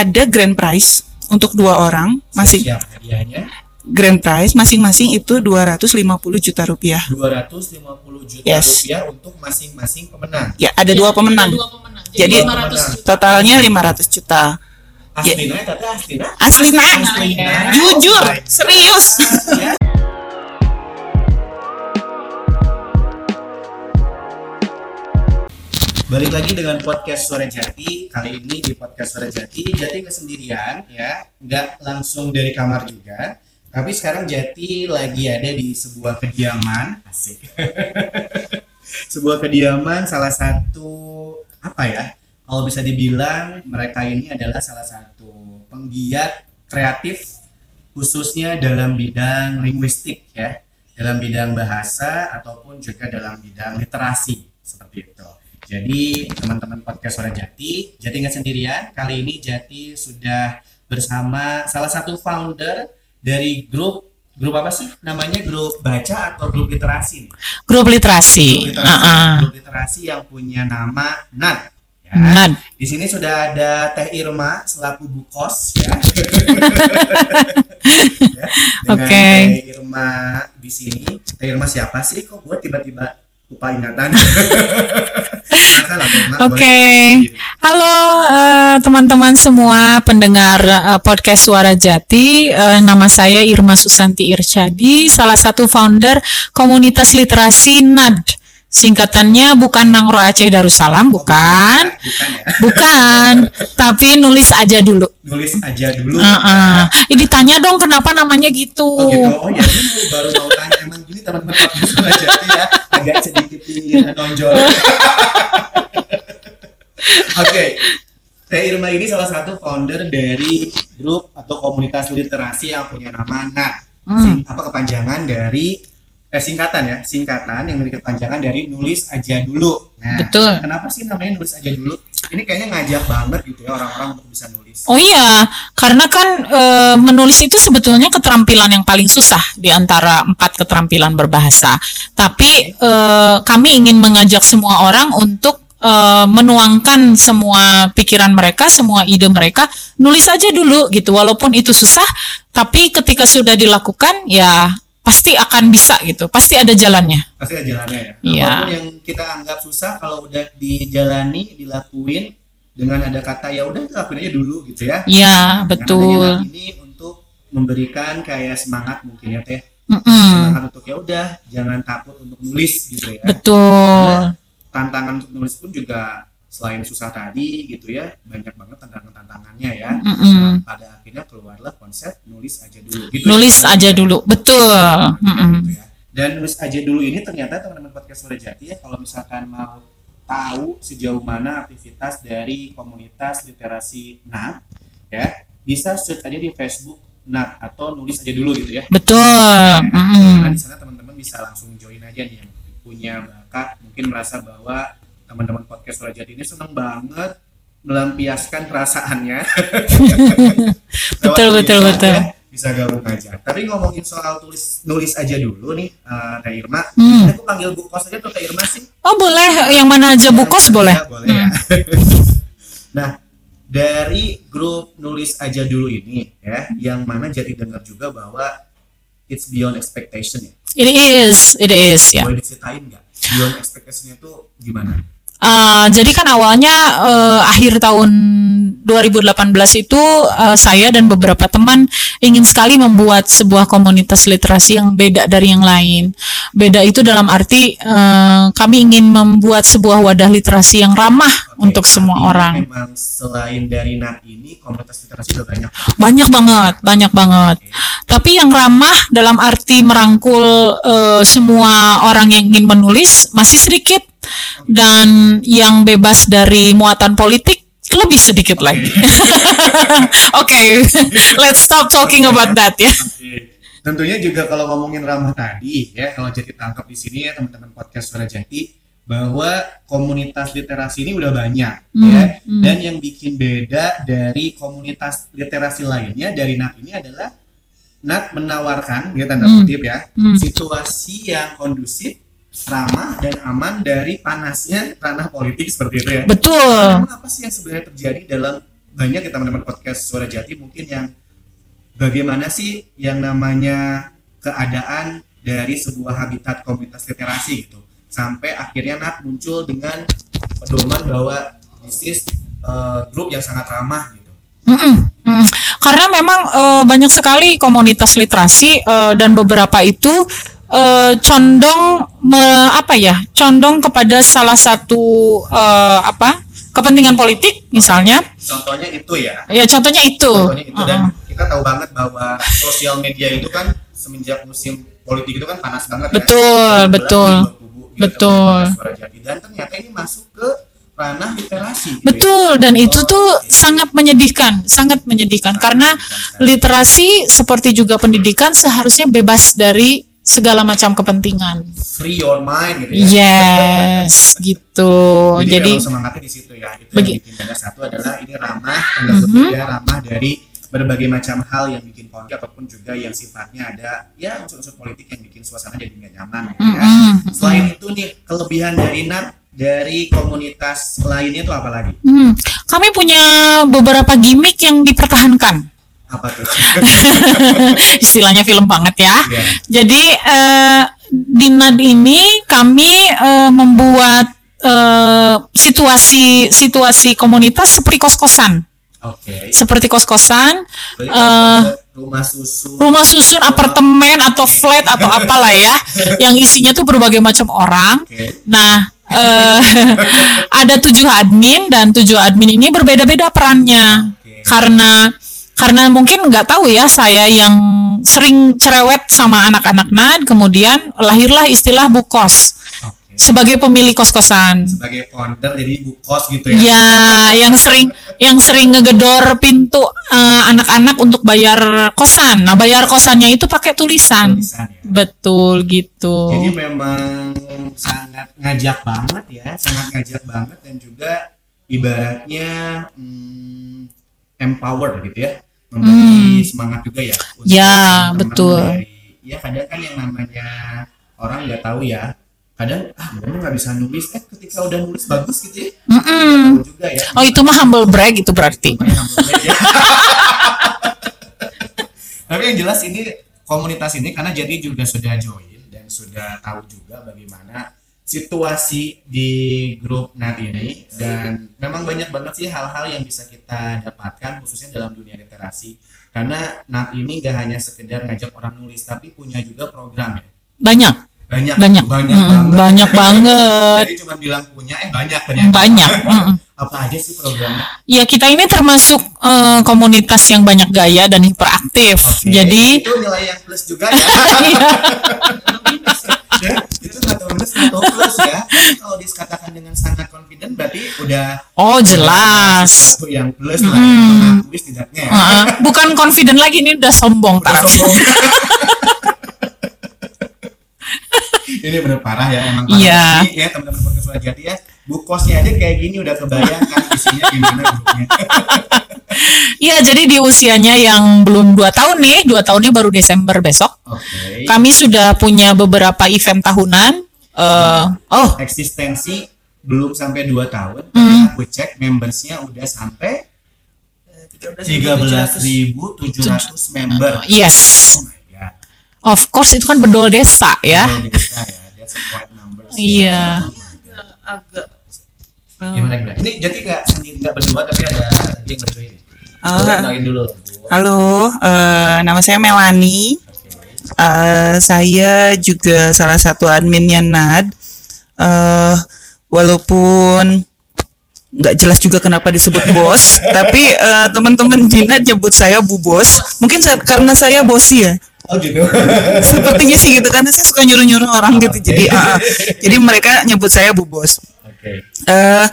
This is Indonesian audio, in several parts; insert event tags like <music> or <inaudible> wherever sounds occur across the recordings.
ada grand prize untuk dua orang masing Siap hadiahnya grand prize masing-masing itu 250 juta rupiah 250 juta Yes. rupiah untuk masing-masing pemenang. ya ada dua pemenang Ada dua pemenang. Jadi, Jadi 500 juta. totalnya 500 juta Aslina, tante Aslina. Aslina Aslina. jujur serius Ya. Balik lagi dengan podcast Suara Jati. Kali ini di podcast Suara Jati, Jati nggak sendirian ya, nggak langsung dari kamar juga. Tapi sekarang Jati lagi ada di sebuah kediaman, asik. <laughs> sebuah kediaman salah satu apa ya? Kalau bisa dibilang mereka ini adalah salah satu penggiat kreatif khususnya dalam bidang linguistik ya, dalam bidang bahasa ataupun juga dalam bidang literasi seperti itu. Jadi teman-teman podcast Suara Jati, Jati nggak sendirian. Kali ini Jati sudah bersama salah satu founder dari grup grup apa sih namanya grup baca atau grup literasi grup literasi Grup literasi, Ah, ah. grup literasi yang punya nama NAD. Ya. Nad. Di sini sudah ada Teh Irma selaku bukos ya. <laughs> Ya, Oke. Teh Irma di sini. Teh Irma siapa sih? Kok gue tiba-tiba lupa ingatan? <laughs> Oke. boleh. Halo eh, teman-teman semua pendengar eh, podcast Suara Jati. Eh, nama saya Irma Susanti Irsyadi, salah satu founder komunitas literasi NAD. Singkatannya bukan Nangro Aceh Darussalam, bukan. Bukan ya. Bukan, tapi nulis aja dulu. Nulis aja dulu. Heeh. Ih, ditanya dong kenapa namanya gitu. Oh gitu. Oh ya, ini baru mau tanya emang gini teman-teman Jati ya agak sedikit ingin nonjol. Oke. Teh Irma ini salah satu founder dari grup atau komunitas literasi yang punya nama NAT. Hmm. Apa kepanjangan dari eh, singkatan ya, singkatan yang memiliki kepanjangan dari nulis aja dulu. Nah, Betul. Kenapa sih namanya nulis aja dulu? Ini kayaknya ngajak banget gitu ya orang-orang untuk bisa nulis. Oh iya, karena kan eh, menulis itu sebetulnya keterampilan yang paling susah di antara empat keterampilan berbahasa. Tapi eh, kami ingin mengajak semua orang untuk eh, menuangkan semua pikiran mereka, semua ide mereka, nulis aja dulu gitu. Walaupun itu susah, tapi ketika sudah dilakukan ya pasti akan bisa gitu. Pasti ada jalannya. pasti ada jalannya ya. Iya. Apa pun yang kita anggap susah kalau udah dijalani, dilakuin dengan ada kata ya udah lakuin aja dulu gitu ya. Iya, Dengan betul. Ini untuk memberikan kayak semangat mungkin ya teh. Mm-mm, Semangat untuk ya udah jangan takut untuk nulis gitu ya. betul. Tantangan untuk nulis pun juga selain susah tadi gitu ya, banyak banget tantangan-tantangannya ya. Mm-mm. Nah, pada akhirnya keluarlah konsep nulis aja dulu. Gitu Nulis ya. aja dulu, betul. Mm-mm. Gitu ya. Dan nulis aja dulu ini ternyata teman-teman podcast Suara Jati ya kalau misalkan mau tahu sejauh mana aktivitas dari komunitas literasi NAT ya bisa search aja di Facebook NAT atau nulis aja dulu gitu ya. Betul. Karena Mm-mm. di sana teman-teman bisa langsung join aja nih yang punya bakat mungkin merasa bahwa teman-teman podcast Jati ini seneng banget melampiaskan perasaannya. <laughs> Betul, betul, tulisan betul. ya, Bisa gabung aja. Tapi ngomongin soal tulis nulis aja dulu nih, eh, Teh Irma. Hmm. Aku panggil Bu Kos aja tuh Teh Irma sih. Oh boleh, yang mana aja bukos Ya, boleh. boleh ya. <laughs> nah, dari grup nulis aja dulu ini ya, yang mana jadi dengar juga bahwa it's beyond expectation ya. It is, it is ya. Boleh diceritain nggak? Beyond expectation itu gimana? Uh, jadi kan awalnya uh, akhir tahun 2018 itu uh, saya dan beberapa teman ingin sekali membuat sebuah komunitas literasi yang beda dari yang lain. Beda itu dalam arti uh, kami ingin membuat sebuah wadah literasi yang ramah Untuk semua orang. Memang selain dari NAT ini komunitas literasi udah banyak. Banyak banget, banyak banget. Tapi yang ramah dalam arti merangkul eh, semua orang yang ingin menulis masih sedikit dan yang bebas dari muatan politik lebih sedikit lagi. <laughs> Oke, <laughs> let's stop talking about that ya. Oke. Tentunya juga kalau ngomongin ramah tadi ya, kalau jadi tangkap di sini ya teman-teman podcast Suara Jati bahwa komunitas literasi ini udah banyak Hmm, ya. hmm. Dan yang bikin beda dari komunitas literasi lainnya dari NAT ini adalah NAT menawarkan ya tanda Hmm, kutip ya, hmm. situasi yang kondusif, ramah dan aman dari panasnya ranah politik seperti itu ya. Betul. Emang apa sih yang sebenarnya terjadi dalam banyak ya teman-teman podcast Suara Jati mungkin yang bagaimana sih yang namanya keadaan dari sebuah habitat komunitas literasi gitu sampai akhirnya Nat muncul dengan pedoman bahwa this is uh, grup yang sangat ramah gitu. Mm-mm, mm. Karena memang eh, banyak sekali komunitas literasi eh, dan beberapa itu eh, condong me- apa ya, condong kepada salah satu eh, apa kepentingan politik misalnya. Contohnya itu ya. Ya contohnya itu. Contohnya itu dan Uh-uh. kita tahu banget bahwa sosial media itu kan semenjak musim politik itu kan panas banget Betul, ya. betul. Gitu, Betul. Suara Jati. Dan ternyata ini masuk ke ranah literasi. gitu ya. Betul dan itu tuh sangat menyedihkan, sangat menyedihkan karena literasi seperti juga pendidikan seharusnya bebas dari segala macam kepentingan. free your mind gitu ya. Yes, <laughs> gitu. Jadi, Jadi semangatnya di situ ya. Itu Begi- yang bikin satu adalah ini ramah, kutip ya, ramah dari berbagai macam hal yang bikin konflik ataupun juga yang sifatnya ada ya unsur-unsur politik yang bikin suasana jadi nggak nyaman gitu ya. Mm-mm. Selain itu nih kelebihan dari Nat dari komunitas lainnya itu apa lagi? hmm, kami punya beberapa gimmick yang dipertahankan. Apa tuh? <laughs> Istilahnya film banget ya. Iya. Jadi eh, di NAD ini kami eh, membuat eh, situasi situasi komunitas seperti kos-kosan, Oke. seperti kos-kosan, eh, rumah susu. rumah susun, apartemen atau flat atau apalah ya, <laughs> yang isinya tuh berbagai macam orang. Oke. Nah, eh, <laughs> ada tujuh admin dan tujuh admin ini berbeda-beda perannya Oke. karena karena mungkin nggak tahu ya saya yang sering cerewet sama anak-anak NAD kemudian lahirlah istilah bukos sebagai pemilik kos-kosan. Sebagai founder jadi bu kos gitu ya. Ya, yang sering yang sering ngegedor pintu eh, anak-anak untuk bayar kosan. Nah, bayar kosannya itu pakai tulisan. Tulisan ya. Betul gitu. Jadi memang sangat ngajak banget ya, sangat ngajak banget dan juga ibaratnya hmm, empower gitu ya, memberi semangat juga ya. Hmm. Ya, betul. dari- ya kadang kan yang namanya orang nggak tahu ya, kadang ah gue nggak bisa nulis, eh ketika udah nulis bagus gitu ya, Mm-mm. tahu juga ya. Oh, itu mah humble brag itu berarti. Brag ya. <laughs> Tapi yang jelas ini komunitas ini karena jadi juga sudah join dan sudah tahu juga bagaimana situasi di grup NAT ini dan memang banyak banget sih hal-hal yang bisa kita dapatkan khususnya dalam dunia literasi karena NAT ini gak hanya sekedar ngajak orang nulis tapi punya juga program ya Banyak, banyak banyak, banyak Mm, banget banyak <laughs> banget, jadi cuma bilang punya eh banyak ternyata banyak. <laughs> Apa aja sih programnya Ya kita ini termasuk eh, komunitas yang banyak gaya dan hiperaktif. Oke, Jadi itu nilai yang plus juga ya. <laughs> ya itu tahu minus tahu plus ya. Kalau dikatakan dengan sangat confident berarti udah oh jelas. sesuatu yang plus lah. Hmm. Mengakui setidaknya ya. Heeh. bukan confident lagi ini udah sombong Udah sombong. Ini bener parah ya emang parah. Iya. Jadi, ya teman-teman podcast Suara Jati ya. Bu kosnya aja kayak gini udah kebayang kan isinya gimana grupnya. <laughs> Iya jadi di usianya yang belum dua tahun nih, dua tahunnya baru Desember besok. Oke. Kami sudah punya beberapa event tahunan. Eh, oh Eksistensi belum sampai 2 tahun. Hmm. Aku cek membersnya udah sampai 13.700 member. yes, Oh. Of course itu kan bedol desa ya. Ya. That's a quite numbers. Iya. My God. agak Gimana gimana? Ini jadi nggak nggak berdua tapi ada yang berjoin. Ah. Dulu. Halo eh, nama saya Melani. Eh, saya juga salah satu adminnya NAD Eh, walaupun nggak jelas juga kenapa disebut bos <laughs> tapi eh, teman-teman di NAD nyebut saya bu bos mungkin sa- karena saya bosi ya Oh gitu. <laughs> sepertinya sih gitu karena saya suka nyuruh-nyuruh orang gitu jadi ah, ah. jadi mereka nyebut saya bu bos Oke. eh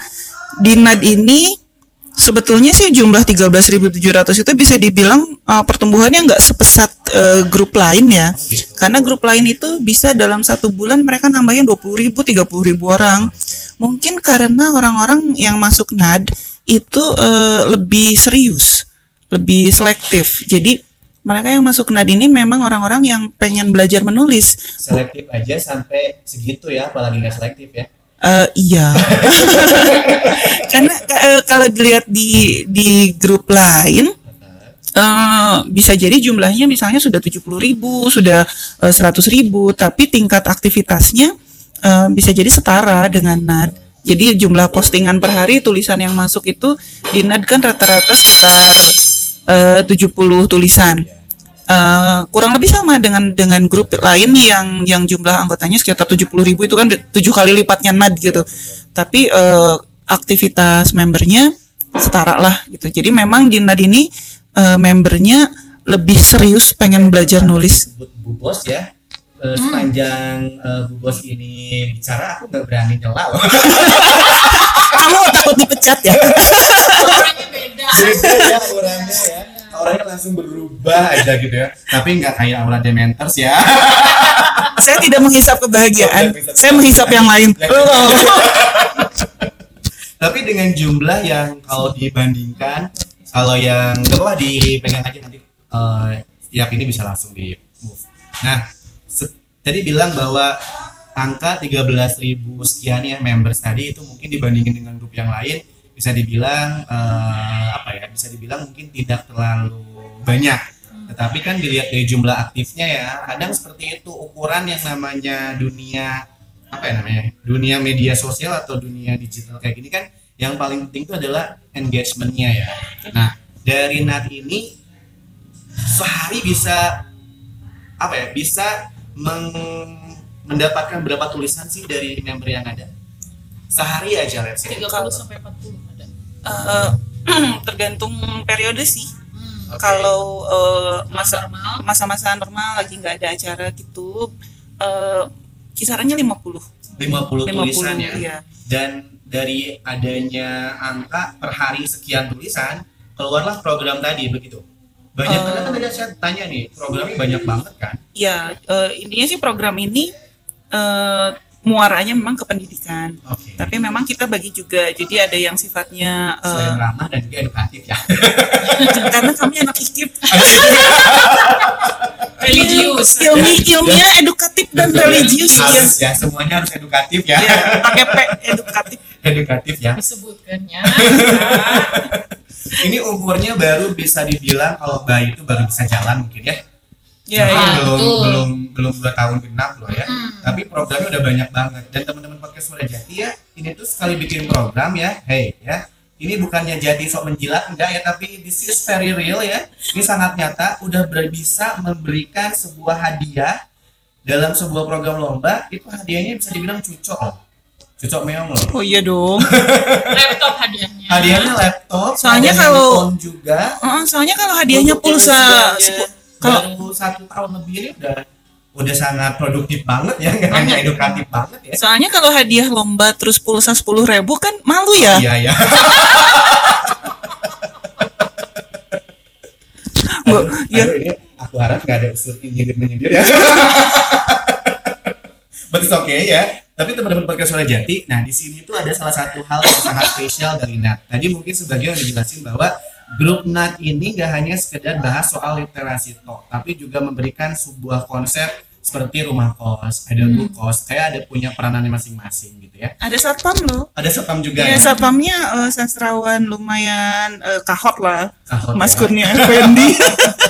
di NAD ini sebetulnya sih jumlah 13.700 itu bisa dibilang eh, pertumbuhannya nggak sepesat eh, grup lain ya. Karena grup lain itu bisa dalam satu bulan mereka nambahin 20.000, 30.000 orang. Mungkin karena orang-orang yang masuk NAD itu eh, lebih serius, lebih selektif. Jadi mereka yang masuk NAD ini memang orang-orang yang pengen belajar menulis. Selektif aja sampai segitu ya, apalagi nggak selektif ya. Eh, iya. <laughs> Karena eh, kalau dilihat di di grup lain eh, bisa jadi jumlahnya misalnya sudah 70.000 ribu, sudah 100.000 ribu, tapi tingkat aktivitasnya eh, bisa jadi setara dengan NAD. Jadi jumlah postingan per hari tulisan yang masuk itu di NAD kan rata-rata sekitar eh, 70 tulisan. Eh, kurang lebih sama dengan dengan grup lain yang yang jumlah anggotanya sekitar 70.000 ribu itu kan tujuh kali lipatnya NAD gitu. Tapi eh, aktivitas membernya setara lah gitu. Jadi memang di NAD ini eh, membernya lebih serius pengen belajar nulis. Bos ya. Eh, sepanjang eh, Bu Bos ini bicara aku nggak berani nyela loh. Kamu takut dipecat ya? Beda ya orangnya ya. Orangnya langsung berubah aja gitu ya. Tapi nggak kayak aura Dementors ya. Saya tidak menghisap kebahagiaan. Saya menghisap yang lain. Tapi dengan jumlah yang kalau dibandingkan kalau yang apa dipegang aja nanti eh, setiap ini bisa langsung di move. Nah, tadi bilang bahwa angka 13.000 sekian ya members tadi itu mungkin dibandingin dengan grup yang lain bisa dibilang eh, apa ya bisa dibilang mungkin tidak terlalu banyak. Tetapi kan dilihat dari jumlah aktifnya ya kadang seperti itu ukuran yang namanya dunia apa ya namanya dunia media sosial atau dunia digital kayak gini kan yang paling penting itu adalah engagementnya ya. Nah dari NAT ini sehari bisa apa ya bisa mendapatkan berapa tulisan sih dari member yang ada sehari aja let's say 30 sampai 40 ada. Eh, <clears throat> tergantung periode sih. Oke. Kalau eh, masa Normal. masa-masa normal lagi nggak ada acara gitu, eh, kisarannya 50. 50 tulisan 50, ya iya. dan dari adanya angka per hari sekian tulisan keluarlah program tadi begitu banyak banget kan tadi saya tanya nih programnya banyak banget kan Iya, eh, intinya sih program ini eh, muaranya memang ke pendidikan. oke Tapi memang kita bagi juga, jadi ada yang sifatnya eh, selain ramah dan juga edukatif ya <laughs> karena kami anak ikip, <laughs> Religius. ilmi ilmiah, edukatif dan religius ya. harus ya semuanya harus edukatif ya Iya, pakai P edukatif. edukatif ya Disebutkannya. <laughs> ini umurnya baru bisa dibilang kalau bayi itu baru bisa jalan mungkin ya Iya, iya. belum Betul. belum belum dua tahun genap loh ya Hmm. tapi programnya udah banyak banget dan teman-teman pakai suara jati ya ini tuh sekali bikin program ya hey ya ini bukannya jadi sok menjilat enggak ya tapi this is very real ya ini sangat nyata udah bisa memberikan sebuah hadiah dalam sebuah program lomba itu hadiahnya bisa dibilang cucok loh cucok meong loh Oh iya dong. <laughs> Laptop hadiahnya. Hadiahnya laptop Soalnya kalau- juga. Heeh, soalnya kalau hadiahnya pulsa sepu- kalau satu tahun lebih ini udah udah sangat produktif banget ya nggak hanya edukatif banget ya. soalnya kalau hadiah lomba terus pulsa sepuluh ribu kan malu ya. iya ya Bu, ya. Ini aku harap nggak ada unsur nyindir menyindir ya. <laughs> But it's okay ya tapi teman-teman podcast suara jati nah di sini tuh ada salah satu hal yang sangat spesial dari Nat tadi mungkin sebagian udah dijelasin bahwa grup Nat ini gak hanya sekedar bahas soal literasi talk tapi juga memberikan sebuah konsep seperti rumah kos ada Hmm. kos kayak ada punya peranannya masing-masing gitu ya Ada satpam loh. ada satpam juga Ya, ya satpamnya eh, sastrawan lumayan eh, kahot lah. Kahot Mas ya. Kurnia <laughs> Effendi.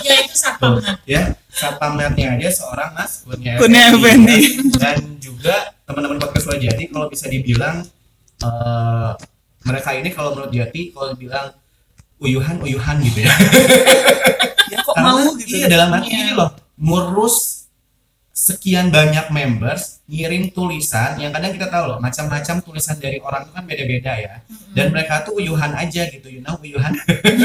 Ya itu satpam. Tuh, ya satpam netnya aja seorang Mas Kurnia Effendi, Effendi. ya. dan juga teman-teman podcast Suara Jati kalau bisa dibilang eh, mereka ini kalau menurut Jati kalau dibilang uyuhan uyuhan gitu ya ya kok karena mau gitu. iya dalam arti Iya. ini loh ngurus sekian banyak members ngirim tulisan yang kadang kita tahu loh macam-macam tulisan dari orang itu kan beda-beda ya dan mereka tuh uyuhan aja gitu you know uyuhan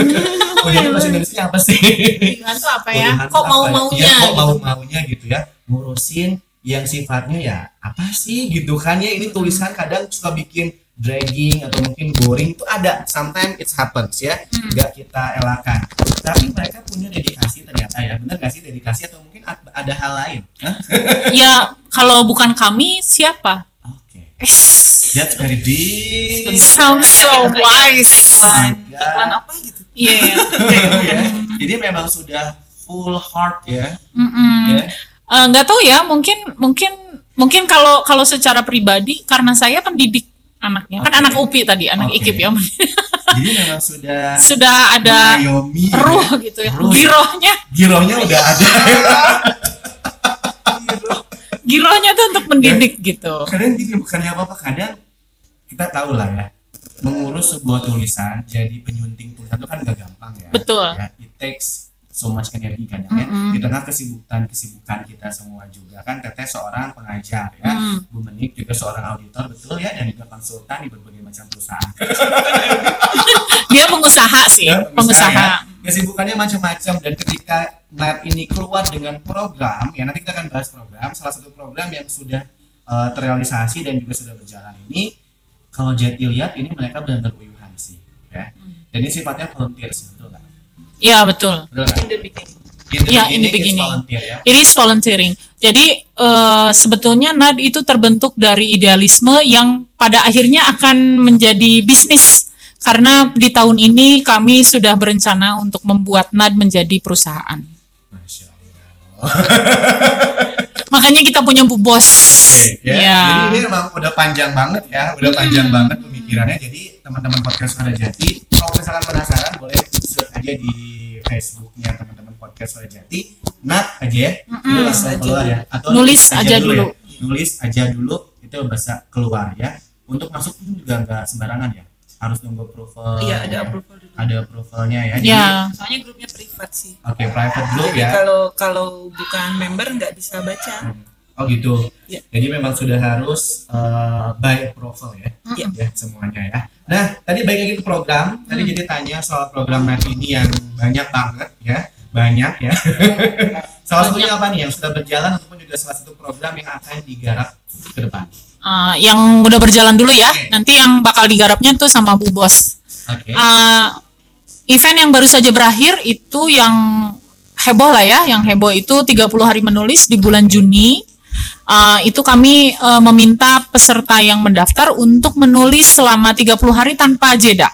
<laughs> uyuhan bahasa Indonesia apa sih Pilihan tuh apa ya? Pilihan Kok mau ya? maunya? Iya, kok gitu. mau maunya gitu ya ngurusin yang sifatnya ya apa sih gitu kan ya ini tulisan kadang suka bikin dragging atau mungkin boring itu ada sometimes it happens ya Hmm. nggak kita elakkan tapi mereka punya dedikasi ternyata ya bener nggak sih dedikasi atau mungkin ad- ada hal lain Hah? <laughs> Ya kalau bukan kami siapa? oke Yes. <laughs> that's very deep It sounds so <laughs> wise. Iklan. Iklan apa gitu. Iya. ya. jadi memang sudah full heart ya Mm-mm. ya Eh, nggak tahu ya mungkin mungkin Mungkin kalau kalau secara pribadi karena saya pendidik anaknya. Kan Oke. anak UPI tadi, anak Oke. IKIP ya. Jadi memang sudah <laughs> Sudah ada mengayomi, ruh ya. gitu ya. Ruh. Girohnya, Girohnya udah ada. <laughs> girohnya tuh untuk mendidik gitu. kadang gini bukannya apa-apa kadang kita tahu lah ya mengurus sebuah tulisan jadi penyunting tulisan itu kan gak gampang ya Betul. ya, it takes so much energi kan ya Mm-mm. di tengah kesibukan kesibukan kita semua juga kan teteh seorang pengajar ya Mm. Bu Menik juga seorang auditor betul ya dan juga konsultan di berbagai macam perusahaan <laughs> Dia pengusaha sih, Ya, pengusaha. ya. Kesibukannya macam-macam dan ketika Nat ini keluar dengan program, ya nanti kita akan bahas program. Salah satu program yang sudah eh, terrealisasi dan juga sudah berjalan ini, kalau Jati lihat ini mereka benar-benar uyuhan sih, ya. Dan ini sifatnya volunteer sih, betul nggak? Iya, betul. Betul nggak? In the Iya, in the beginning it's beginning. volunteer ya. It is volunteering. Jadi eh, sebetulnya NAD itu terbentuk dari idealisme yang pada akhirnya akan menjadi bisnis. Karena di tahun ini kami sudah berencana untuk membuat NAD menjadi perusahaan. Masya <laughs> Allah. Makanya kita punya Bu Bos. Oke, ya. Iya. Jadi ini memang udah panjang banget ya, udah panjang banget pemikirannya. Jadi teman-teman podcast Suara Jati, kalau misalkan penasaran boleh aja di Facebooknya teman-teman podcast Suara Jati, Nat aja ya, itu langsung keluar ya. Atau Nulis aja dulu. ya. Nulis aja dulu, itu bisa keluar ya. Untuk masuk itu juga nggak sembarangan ya, harus nunggu approval. Iya, ada ya. approval dulu. Ada approvalnya ya. Jadi, Ya, Soalnya grupnya privat sih. Oke, private group Jadi ya. kalau kalau bukan member nggak bisa baca. Oh gitu. Iya. Jadi memang sudah harus uh, by approval ya. Iya. Ya semuanya ya. Nah, tadi baik lagi ke program. Tadi jadi tanya soal program NAT ini yang banyak banget ya. Banyak ya. <laughs> salah satunya apa nih yang sudah berjalan ataupun juga salah satu program yang akan digarap ke depan. eh, yang udah berjalan dulu ya. Oke. Nanti yang bakal digarapnya tuh sama Bu Bos. Oke. Eh, event yang baru saja berakhir itu yang heboh lah ya, yang heboh itu 30 hari menulis di bulan Juni. Eh, itu kami eh, meminta peserta yang mendaftar untuk menulis selama 30 hari tanpa jeda.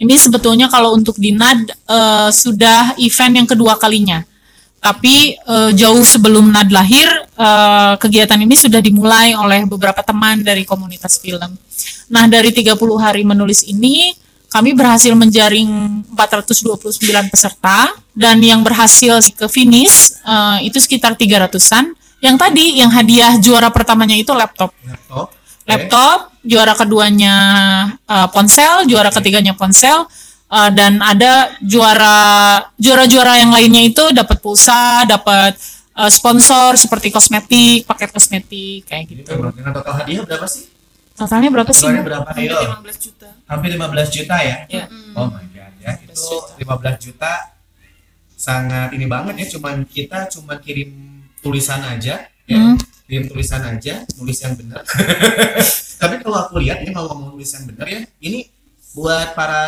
Ini sebetulnya kalau untuk di NAD eh, sudah event yang kedua kalinya. Tapi eh, jauh sebelum NAD lahir, eh, kegiatan ini sudah dimulai oleh beberapa teman dari komunitas film. Nah, dari 30 hari menulis ini, kami berhasil menjaring 429 peserta dan yang berhasil ke finish eh, itu sekitar 300-an. Yang tadi yang hadiah juara pertamanya itu laptop Laptop. Oke. laptop, juara keduanya uh, ponsel, juara ketiganya ponsel, uh, dan ada juara juara-juara yang lainnya itu dapat pulsa, dapat uh, sponsor seperti kosmetik, paket kosmetik kayak gitu. dengan total hadiah berapa sih? Totalnya berapa sih? Totalnya berapa? Hampir Ayo. 15 juta. Hampir 15 juta ya? Ya. Oh my god ya. Itu 15 juta sangat ini banget ya cuman kita cuma kirim tulisan aja ya. Hmm. Kirim tulisan aja, nulis yang benar. <laughs> Tapi kalau aku lihat ini kalau ngomong nulis yang benar ya, ini buat para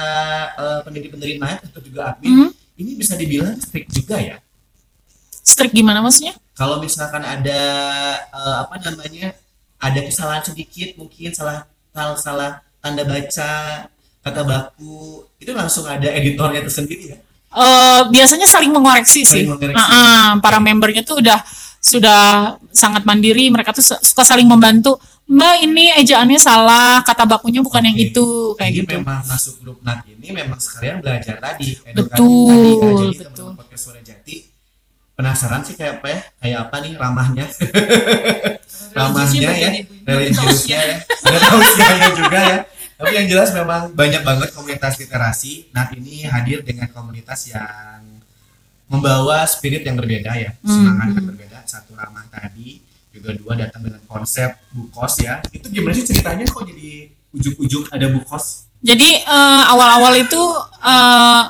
eh, pendiri-pendiri naik atau juga admin, Hmm. ini bisa dibilang strict juga ya. Strict gimana maksudnya? Kalau misalkan ada eh, apa namanya, ada kesalahan sedikit, mungkin salah salah, salah tanda baca, kata baku, itu langsung ada editornya tersendiri ya. Eh, biasanya saling mengoreksi sih. Saling mengoreksi. Ah, ah, para membernya tuh udah sudah sangat mandiri. Mereka tuh su- suka saling membantu. Mbak ini ejaannya salah, kata bakunya bukan yang Oke. itu kayak Jadi gitu. memang masuk grup NAT ini memang sekalian belajar tadi, edukasi Betul, tadi. ya. Jadi betul. teman-teman podcast Suara Jati penasaran sih kayak apa ya? Kayak apa nih ramahnya? <laughs> ramahnya ya, religiusnya ya. Ada tausiahnya juga ya. Tapi yang jelas memang banyak banget komunitas literasi. NAT ini hadir dengan komunitas yang membawa spirit yang berbeda ya, semangat yang berbeda. Satu ramah tadi, juga dua datang dengan konsep bukos ya. Itu gimana sih ceritanya kok jadi ujung-ujung ada bukos? Jadi eh, awal-awal itu eh,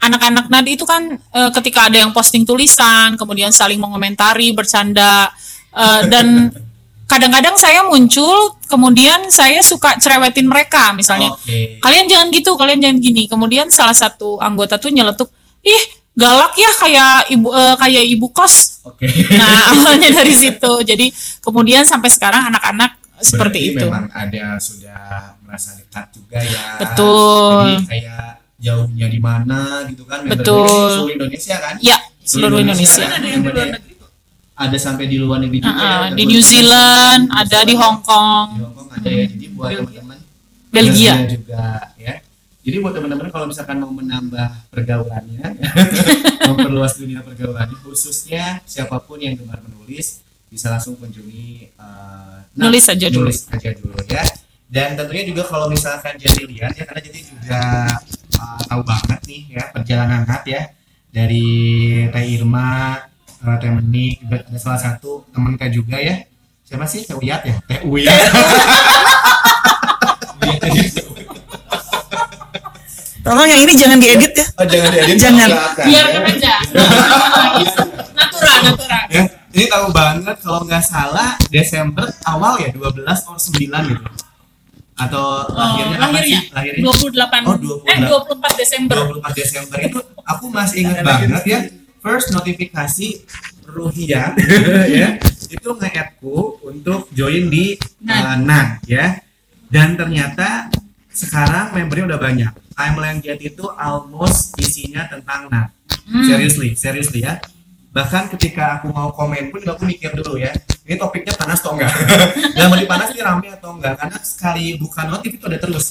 anak-anak nadi itu kan eh, ketika ada yang posting tulisan, kemudian saling mengomentari, bercanda, eh, dan <laughs> kadang-kadang saya muncul, kemudian saya suka cerewetin mereka, misalnya Oke. kalian jangan gitu, kalian jangan gini. Kemudian salah satu anggota tuh nyeletuk, ih galak ya kayak ibu eh, kayak ibu kos. Oke. Nah <laughs> awalnya dari situ. Jadi kemudian sampai sekarang anak-anak seperti Berarti itu. Memang ada sudah merasa dekat juga ya. Betul. Jadi kayak jauhnya di mana gitu kan? Betul. Seluruh Indonesia kan? Ya seluruh Indonesia. kan? Ada yang di luar Membernya. negeri kok. ada sampai di luar negeri juga Ah, ya, ah, ada di New Zealand, ada di Hong di Kong, Hong Kong ada ya jadi buat teman-teman Belgia. juga ya jadi buat teman-teman kalau misalkan mau menambah pergaulannya <laughs> memperluas dunia pergaulannya khususnya siapa pun yang gemar menulis bisa langsung kunjungi uh, nah, Nulis aja dulu. nulis aja dulu ya. Dan tentunya juga kalau misalkan jadi lihat ya karena jadi juga uh, tahu banget nih ya perjalanan Nat ya. Dari Teh Irma uh, Teh Menik juga ada salah satu teman kita juga ya. Siapa sih? Teh Uyat ya? Teh Uyat <laughs> Tolong yang ini jangan diedit ya. Oh, jangan diedit. <laughs> Jangan. Biarkan aja. <laughs> natural, natural. Ya, ini tahu banget kalau nggak salah Desember awal ya 12 or 9 gitu. Atau lahirnya apa lahirnya sih? Lahirnya 28 Oh, eh 28. 24 Desember 24 Desember itu aku masih ingat banget ya. First notifikasi Ruhia <laughs> ya itu nge-add-ku untuk join di uh, NAN ya. Dan ternyata sekarang membernya udah banyak. Timeline Jet itu almost isinya tentang NAN. Seriously, seriously ya. Bahkan ketika aku mau komen pun aku mikir dulu ya, ini topiknya panas atau enggak? <laughs> Dan mau panas ini rame atau enggak? Karena sekali buka notif itu ada terus,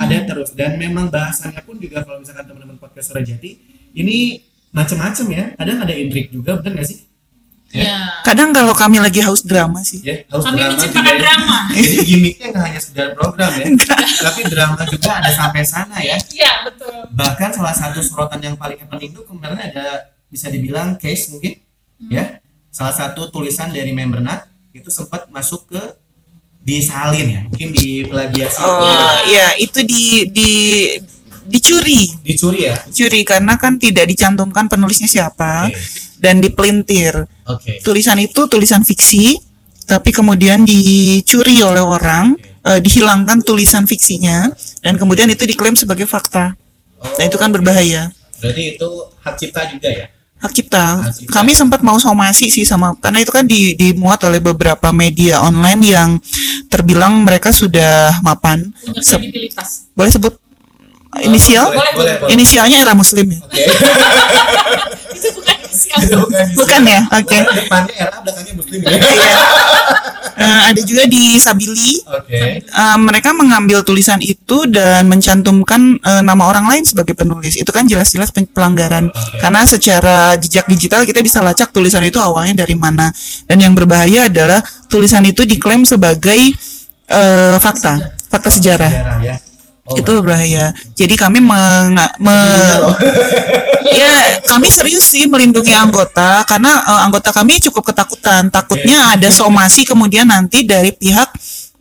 ada terus. Dan memang bahasannya pun juga kalau misalkan teman-teman podcast Jati, ini macam-macam ya. Kadang ada intrik juga, bener nggak sih? Ya. Kadang kalau kami lagi haus drama sih. Ya, harus kami drama menciptakan juga ya. drama. <laughs> Jadi gimmicknya nggak hanya sekedar program ya, tapi drama juga ada sampai sana ya. iya betul. Bahkan salah satu sorotan yang paling happening itu kemarin ada bisa dibilang case mungkin ya. Salah satu tulisan dari member Nat itu sempat masuk ke disalin ya mungkin di plagiasi. Oh ya itu di di dicuri, dicuri ya? Dicuri karena kan tidak dicantumkan penulisnya siapa. Oke. Dan dipelintir. oke Tulisan itu tulisan fiksi, tapi kemudian dicuri oleh orang, eh, dihilangkan tulisan fiksinya dan kemudian itu diklaim sebagai fakta. Nah itu kan berbahaya. berarti itu hak cipta juga ya hak cipta. Hak cipta. Kami sempat mau somasi sih sama karena itu kan di, dimuat oleh beberapa media online yang terbilang mereka sudah mapan. punya Se- boleh sebut inisial? boleh, boleh, boleh. Inisialnya era Muslim ya? oke <laughs> itu bukan bukan Bukan ya? Oke. depannya era belakangnya muslim ya Iya. Eh, ada juga di Sabili. oke Eh, mereka mengambil tulisan itu dan mencantumkan eh, nama orang lain sebagai penulis. Itu kan jelas-jelas pelanggaran. Karena secara jejak digital kita bisa lacak tulisan itu awalnya dari mana. Dan yang berbahaya adalah tulisan itu diklaim sebagai eh, fakta, fakta sejarah. Sejarah ya Oh, Itu berbahaya. Jadi kami menga- me- <laughs> ya kami serius sih melindungi anggota karena eh, anggota kami cukup ketakutan. Takutnya ada somasi kemudian nanti dari pihak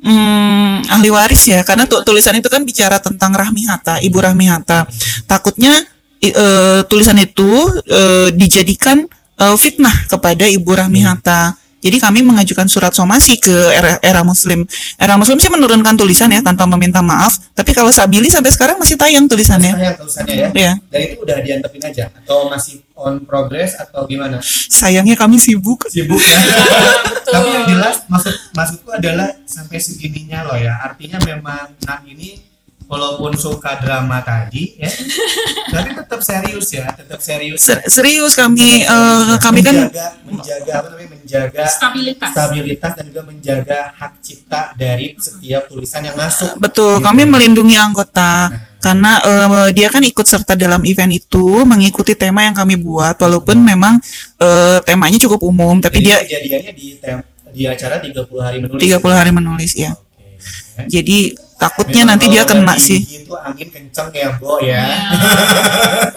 hmm, ahli waris ya karena tu- tulisan itu kan bicara tentang Rahmi Hatta, Ibu Rahmi Hatta. Takutnya eh, tulisan itu eh, dijadikan eh, fitnah kepada Ibu Rahmi Hatta. Jadi kami mengajukan surat somasi ke era, era Muslim. Era Muslim sih menurunkan tulisan ya tanpa meminta maaf. Tapi kalau Sabili sampai sekarang masih tayang tulisannya. sayang tulisannya ya Ya, dan itu udah diantepin aja atau masih on progress atau gimana sayangnya kami sibuk. sibuk ya. <laughs> Tapi yang jelas maksud maksudku adalah sampai segininya loh ya. Artinya memang Nan ini walaupun suka drama tadi ya, <laughs> tapi tetap serius ya, tetap serius. Ser- serius kami eh, kami kan menjaga, menjaga apa namanya menjaga stabilitas stabilitas dan juga menjaga hak cipta dari setiap tulisan yang masuk. betul Gitu. kami melindungi anggota karena eh, dia kan ikut serta dalam event itu mengikuti tema yang kami buat walaupun memang eh, temanya cukup umum tapi Jadi dia kejadiannya di tem- di acara 30 hari menulis. 30 hari menulis ya. Oke. Jadi takutnya Memang nanti dia kena sih. Itu angin kenceng ya, Bo ya.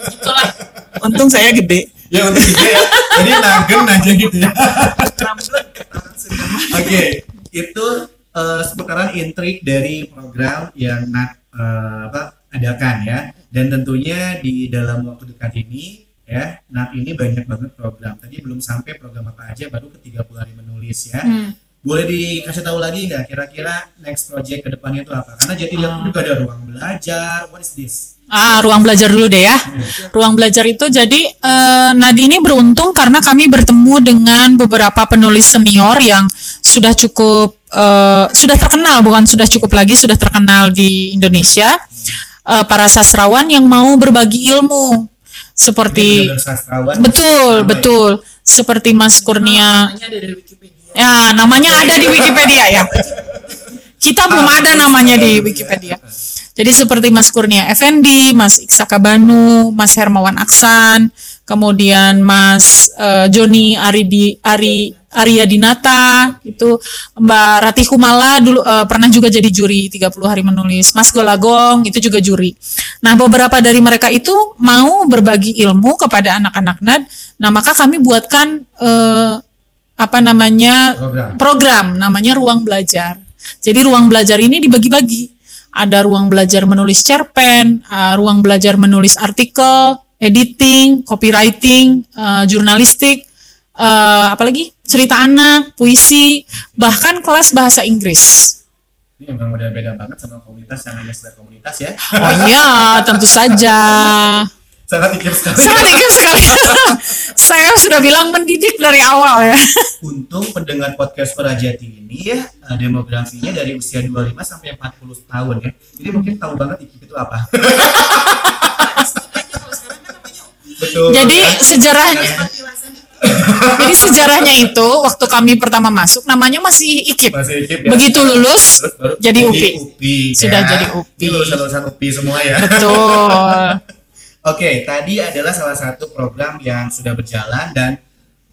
itulah Untung saya gede. ya untuk gitu ya. Jadi nagen aja gitu ya. Oke, itu eh, seputaran intrik dari program yang eh, apa adakan ya. Dan tentunya di dalam waktu dekat ini ya, Nat ini banyak banget program. Tadi belum sampai program apa aja, baru ke 30 hari menulis ya. Boleh dikasih tahu lagi nggak kira-kira next project ke depannya itu apa? Karena jadi juga ada ruang belajar. What is this? Ah, ruang belajar dulu deh ya. Ruang belajar itu jadi eh, Nadi ini beruntung karena kami bertemu dengan beberapa penulis senior yang sudah cukup eh, sudah terkenal bukan sudah cukup lagi sudah terkenal di Indonesia. Eh, para sastrawan yang mau berbagi ilmu. seperti betul ya. betul seperti Mas Kurnia ya namanya ada di Wikipedia ya kita belum ada namanya di Wikipedia jadi seperti Mas Kurnia Effendi, Mas Iksaka Banu, Mas Hermawan Aksan, kemudian Mas eh, Joni Aridi Ari Arya Dinata, itu Mbak Ratih Kumala dulu eh, pernah juga jadi juri 30 hari menulis. Mas Golagong itu juga juri. Nah, beberapa dari mereka itu mau berbagi ilmu kepada anak-anak NAD. Nah, maka kami buatkan eh, apa namanya Program. program namanya ruang belajar. Jadi ruang belajar ini dibagi-bagi. Ada ruang belajar menulis cerpen, uh, ruang belajar menulis artikel, editing, copywriting, uh, jurnalistik, uh, apalagi cerita anak, puisi, bahkan kelas bahasa Inggris. Ini memang udah beda banget sama komunitas yang hanya sekedar komunitas ya. Oh iya, tentu saja. <laughs> Sangat pikir sekali. Sangat dikit sekali. <laughs> Saya sudah bilang mendidik dari awal ya. Untung pendengar podcast Perajati ini ya demografinya dari usia 25 sampai 40 tahun ya. Jadi mungkin tahu banget IKIP itu apa. <laughs> Betul. Jadi kan? sejarahnya Jadi sejarahnya itu waktu kami pertama masuk namanya masih IKIP. Masih IKIP ya. Begitu lulus Terus baru jadi UPI. UPI Sudah ya. jadi UPI. Ini lulusan-lulusan UPI semua ya. Betul. <laughs> Oke, tadi adalah salah satu program yang sudah berjalan dan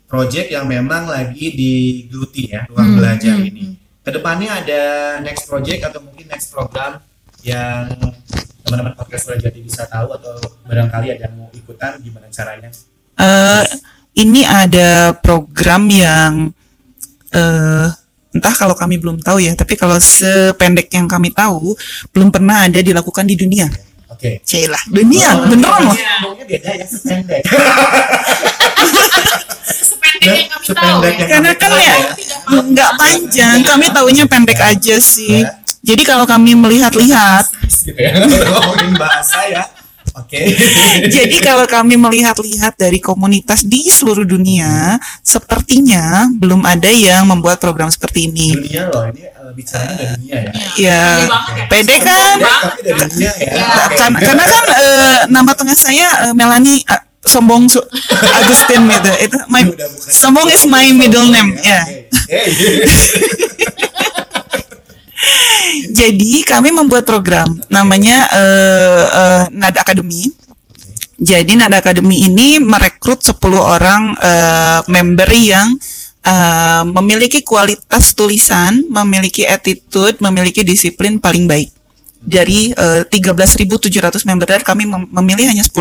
project yang memang lagi digeluti ya ruang Hmm, belajar hmm, ini. Ke depannya ada next project atau mungkin next program yang teman-teman podcast sudah jadi bisa tahu atau barangkali ada yang mau ikutan gimana caranya? Eh, ini ada program yang eh entah kalau kami belum tahu ya, tapi kalau sependek yang kami tahu belum pernah ada dilakukan di dunia. Oke. Cailah, dunia, beneran loh. Beda ya sependek. Sependek yang kami tahu. Yang Karena kan tahu ya nggak panjang, kami tahunya pendek aja sih. Jadi kalau kami melihat-lihat, gitu ya. <laughs> Ngomongin bahasa ya. Oke. <laughs> jadi kalau kami melihat-lihat dari komunitas di seluruh dunia, sepertinya belum ada yang membuat program seperti ini. dunia loh ini eh, bicaranya dari dunia ya. Ya, pede kan? Ya, tapi dari dunia ya. Oke. Karena, karena kan eh, nama tengah saya eh, Melanie eh, Sombong Su- Agustin gitu. Itu my Sombong is my middle name ya. Oke. <laughs> Jadi kami membuat program namanya eh, eh, Nada Academy. Jadi Nada Academy ini merekrut 10 orang eh, member yang eh, memiliki kualitas tulisan, memiliki attitude, memiliki disiplin paling baik. Dari eh, 13.700 member dan kami mem- memilih hanya 10.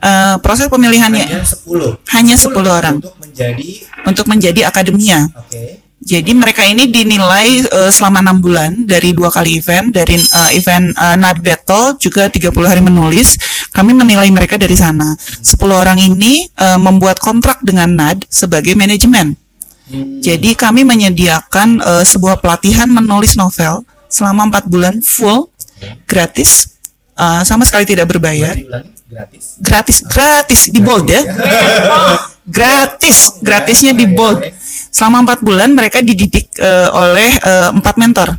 Eh, proses pemilihannya Hanya 10. hanya 10 orang Untuk menjadi untuk menjadi akademia. oke. Jadi mereka ini dinilai eh, selama enam bulan dari dua kali event, dari eh, event NAD Battle juga 30 hari menulis. Kami menilai mereka dari sana. 10 orang ini eh, membuat kontrak dengan NAD sebagai manajemen. Hmm, Jadi kami menyediakan eh, sebuah pelatihan menulis novel selama empat bulan full, gratis, eh, sama sekali tidak berbayar, gratis. gratis, gratis di bold ya, gratis, gratisnya di bold. Selama empat bulan mereka dididik eh, oleh eh, empat mentor.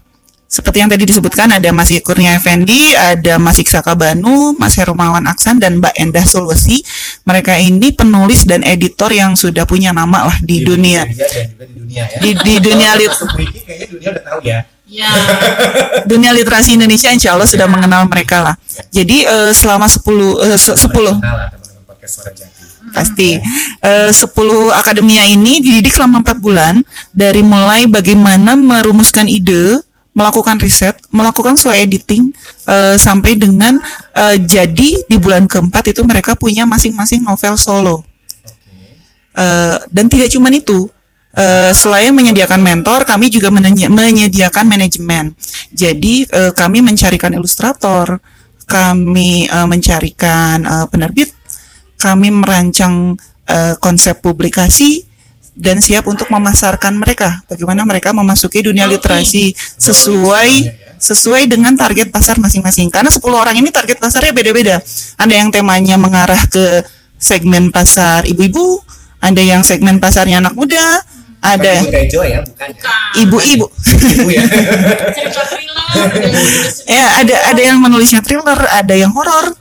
Seperti yang tadi disebutkan ada Mas Kurnia Effendi, ada Mas Iksaka Banu, Mas Hermawan Aksan dan Mbak Endah Sulwesi. Mereka ini penulis dan editor yang sudah punya nama lah di, dunia. Wikipedia dan juga di dunia ya. Di, di dunia lit, Masuk wiki kayaknya dunia udah tahu ya. Ya. <laughs> dunia literasi Indonesia insya Allah sudah mengenal mereka lah. Jadi eh, selama 10 eh, se- 10 Kenal lah teman-teman podcast Suara Jati. Pasti. Eh, 10 akademia ini dididik selama 4 bulan dari mulai bagaimana merumuskan ide melakukan riset melakukan soal editing eh, sampai dengan eh, jadi di bulan keempat itu mereka punya masing-masing novel solo. Eh, dan tidak cuma itu. Eh, selain menyediakan mentor, kami juga menye- menyediakan manajemen. Jadi eh, kami mencarikan ilustrator, kami eh, mencarikan eh, penerbit, kami merancang eh, konsep publikasi dan siap untuk memasarkan mereka. Bagaimana mereka memasuki dunia literasi sesuai sesuai dengan target pasar masing-masing. Karena 10 orang ini target pasarnya beda-beda. Ada yang temanya mengarah ke segmen pasar ibu-ibu, ada yang segmen pasarnya anak muda, ada Ibu Tejo ya, bukan ya. ibu-ibu. Ibu ya. <laughs> Cerita thriller. ya, ada ada yang menulisnya thriller, ada yang horor,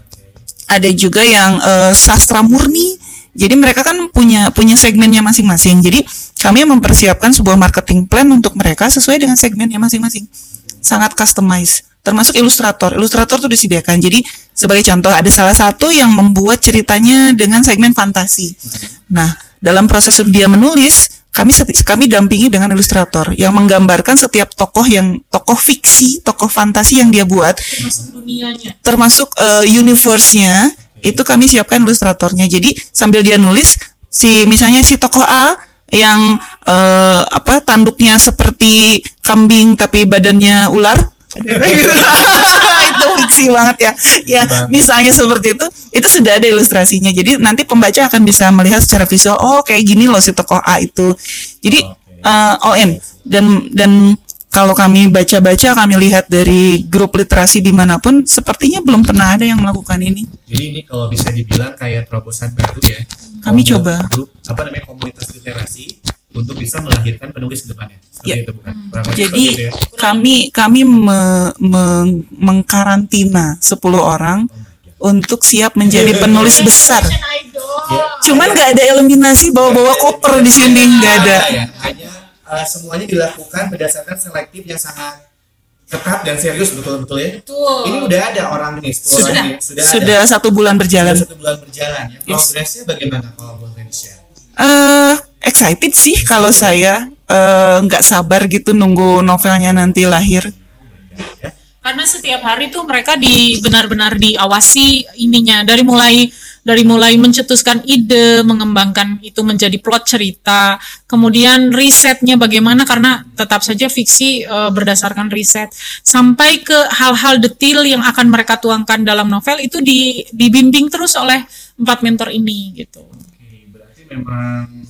ada juga yang eh, sastra murni. Jadi mereka kan punya punya segmennya masing-masing. Jadi kami mempersiapkan sebuah marketing plan untuk mereka sesuai dengan segmennya masing-masing. Sangat customize. Termasuk ilustrator. Ilustrator tuh disediakan. Jadi sebagai contoh ada salah satu yang membuat ceritanya dengan segmen fantasi. Nah, dalam proses dia menulis, kami seti- kami dampingi dengan ilustrator yang menggambarkan setiap tokoh yang tokoh fiksi, tokoh fantasi yang dia buat Masuk dunianya. termasuk eh, universe-nya itu kami siapkan ilustratornya. Jadi sambil dia nulis si misalnya si tokoh A yang eh, apa tanduknya seperti kambing tapi badannya ular. <laughs> itu fiksi banget ya. Ya, misalnya seperti itu, itu sudah ada ilustrasinya. Jadi nanti pembaca akan bisa melihat secara visual, oh kayak gini loh si tokoh A itu. Jadi eh, ON dan dan kalau kami baca-baca kami lihat dari grup literasi di mana pun sepertinya belum pernah ada yang melakukan ini Jadi ini kalau bisa dibilang kayak terobosan baru ya. Kami coba. grup apa namanya komunitas literasi untuk bisa melahirkan penulis ke depannya. Seperti Ya. itu bukan? Lebih jadi itu ya. kami kami me- me- mengkarantina 10 orang untuk siap menjadi penulis besar cuman nggak ada eliminasi bawa-bawa koper di sini nggak ada ya. Hanya uh, semuanya dilakukan berdasarkan selektif yang sangat ketat dan serius betul-betul ya. Betul. Ini udah ada orang ini, 10 sudah orang ini. sudah, sudah ada. satu bulan berjalan Sudah satu bulan berjalan ya. Yes. Progresnya bagaimana kalau boleh di-share? eh excited sih kalau saya Eh, nggak sabar gitu nunggu novelnya nanti lahir Karena setiap hari tuh mereka di benar-benar diawasi ininya dari mulai dari mulai mencetuskan ide, mengembangkan itu menjadi plot cerita, kemudian risetnya bagaimana karena tetap saja fiksi eh, berdasarkan riset sampai ke hal-hal detil yang akan mereka tuangkan dalam novel itu di, dibimbing terus oleh empat mentor ini gitu. Oke, berarti memang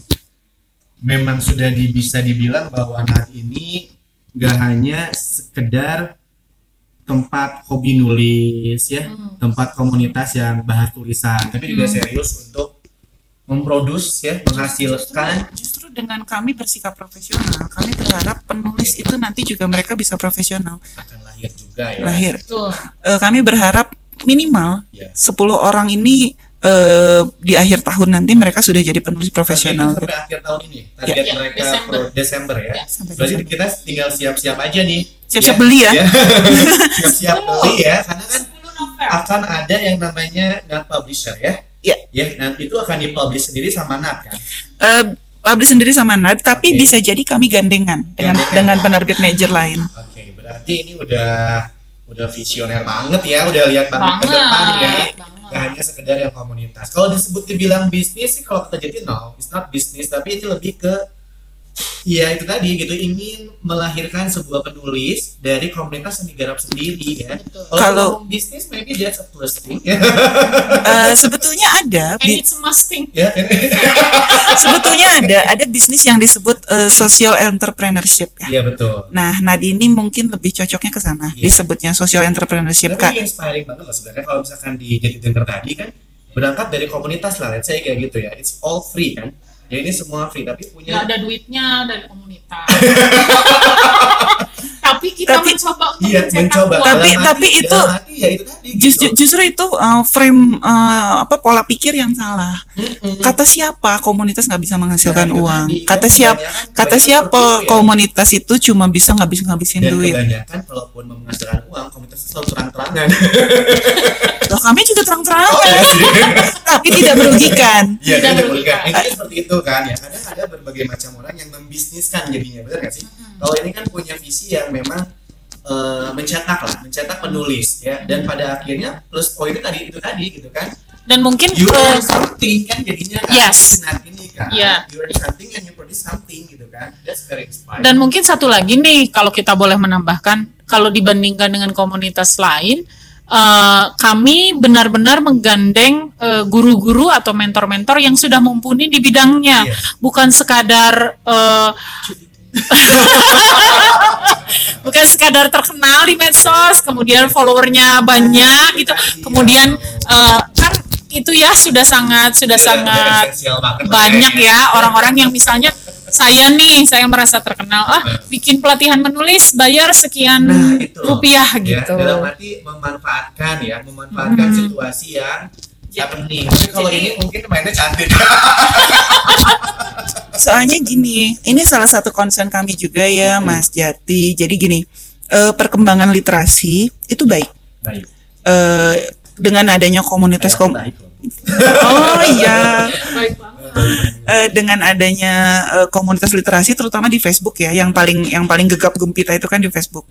memang sudah di- bisa dibilang bahwa Nahat ini nggak hanya sekedar tempat hobi nulis ya, tempat komunitas yang bahas tulisan, tapi juga serius untuk memproduksi ya, menghasilkan justru dengan kami bersikap profesional kami berharap penulis itu nanti juga mereka bisa profesional akan lahir juga ya. lahir Betul. Eh, kami berharap minimal Ya. 10 orang ini eh, di akhir tahun nanti mereka sudah jadi penulis profesional sampai akhir tahun ini. Target Ya, mereka Desember. pro- Desember ya. Ya, sampai Berarti Desember. kita tinggal siap-siap aja nih. Siap-siap beli ya. <laughs> Siap-siap beli ya. Karena kan 10 novel. akan ada yang namanya Nat Publisher ya. Ya. Ya, nanti itu akan dipublish sendiri sama Nat kan. Eh, publish sendiri sama Nad tapi Oke. bisa jadi kami gandengan dengan Gandengan. dengan penerbit major lain Oke, berarti ini udah udah visioner banget ya, udah lihat banget ke depan ya. banget. Gak hanya sekedar yang komunitas. Kalau disebut dibilang bisnis sih kalau kita jadi no, it's not bisnis, tapi itu lebih ke ya itu tadi gitu ingin melahirkan sebuah penulis dari komunitas yang digarap sendiri ya. Kalau bisnis maybe that's a plus thing. Eh, sebetulnya ada And it's a must thing. ya. <laughs> sebetulnya ada ada bisnis yang disebut eh, social entrepreneurship ya Iya betul. Nah, Nadini mungkin lebih cocoknya ke sana. Iya. Disebutnya social entrepreneurship, Kak. Tapi inspiring banget loh sebenarnya kalau misalkan di jadi tadi kan berangkat dari komunitas lah, let's say kayak gitu ya. It's all free kan. Ya ini semua free tapi Nggak punya ada duitnya dari komunitas. <laughs> Tapi kita Tapi- mencoba untuk iya mencoba. Tapi- Dalam tapi hati- itu- hati ya itu tadi. Justru, gitu. justru itu uh, frame uh, apa pola pikir yang salah. Mm-mm. Kata siapa komunitas nggak bisa menghasilkan Nah, itu uang? tadi. Kata Dan siapa? kebanyakan- Kata siapa itu ya. komunitas itu cuma bisa ngabis ngabisin Dan duit? kebanyakan kalaupun menghasilkan uang, komunitas itu selalu terang-terangan. Loh, kami juga terang-terangan, Oh, iya sih. <laughs> tapi tidak merugikan. Iya, Tidak tidak merugikan. merugikan. Intinya seperti itu kan ya. Kadang ada berbagai macam orang yang membisniskan jadinya, benar nggak sih? Kalau ini kan punya visi yang memang eh, mencetak lah, mencetak penulis ya. Dan pada akhirnya plus poinnya tadi itu tadi gitu kan. Dan mungkin You earn something kan jadinya kan. Yes. Nah, ini kan. Iya. You earn something and you produce something gitu kan. That's very inspiring. dan mungkin satu lagi nih kalau kita boleh menambahkan kalau dibandingkan dengan komunitas lain eh, kami benar-benar menggandeng guru-guru atau mentor-mentor yang sudah mumpuni di bidangnya Iya. bukan sekadar eh, <laughs> bukan sekadar terkenal di medsos kemudian followernya banyak gitu. Kemudian eh, kan itu ya sudah sangat sudah Iya, sangat banyak ya orang-orang yang misalnya saya nih saya merasa terkenal ah bikin pelatihan menulis bayar sekian Nah, itu. rupiah Ya, gitu. dalam arti memanfaatkan ya, memanfaatkan situasi yang happening. Tapi kalau ini mungkin mainnya cantik. <laughs> Soalnya gini, ini salah satu concern kami juga ya, Mas Jati. Jadi gini, eh, perkembangan literasi itu baik. Baik. Eh, dengan adanya komunitas kom Baik. Oh iya. Eh, dengan adanya eh, komunitas literasi terutama di Facebook ya, yang paling yang paling gegap gempita itu kan di Facebook.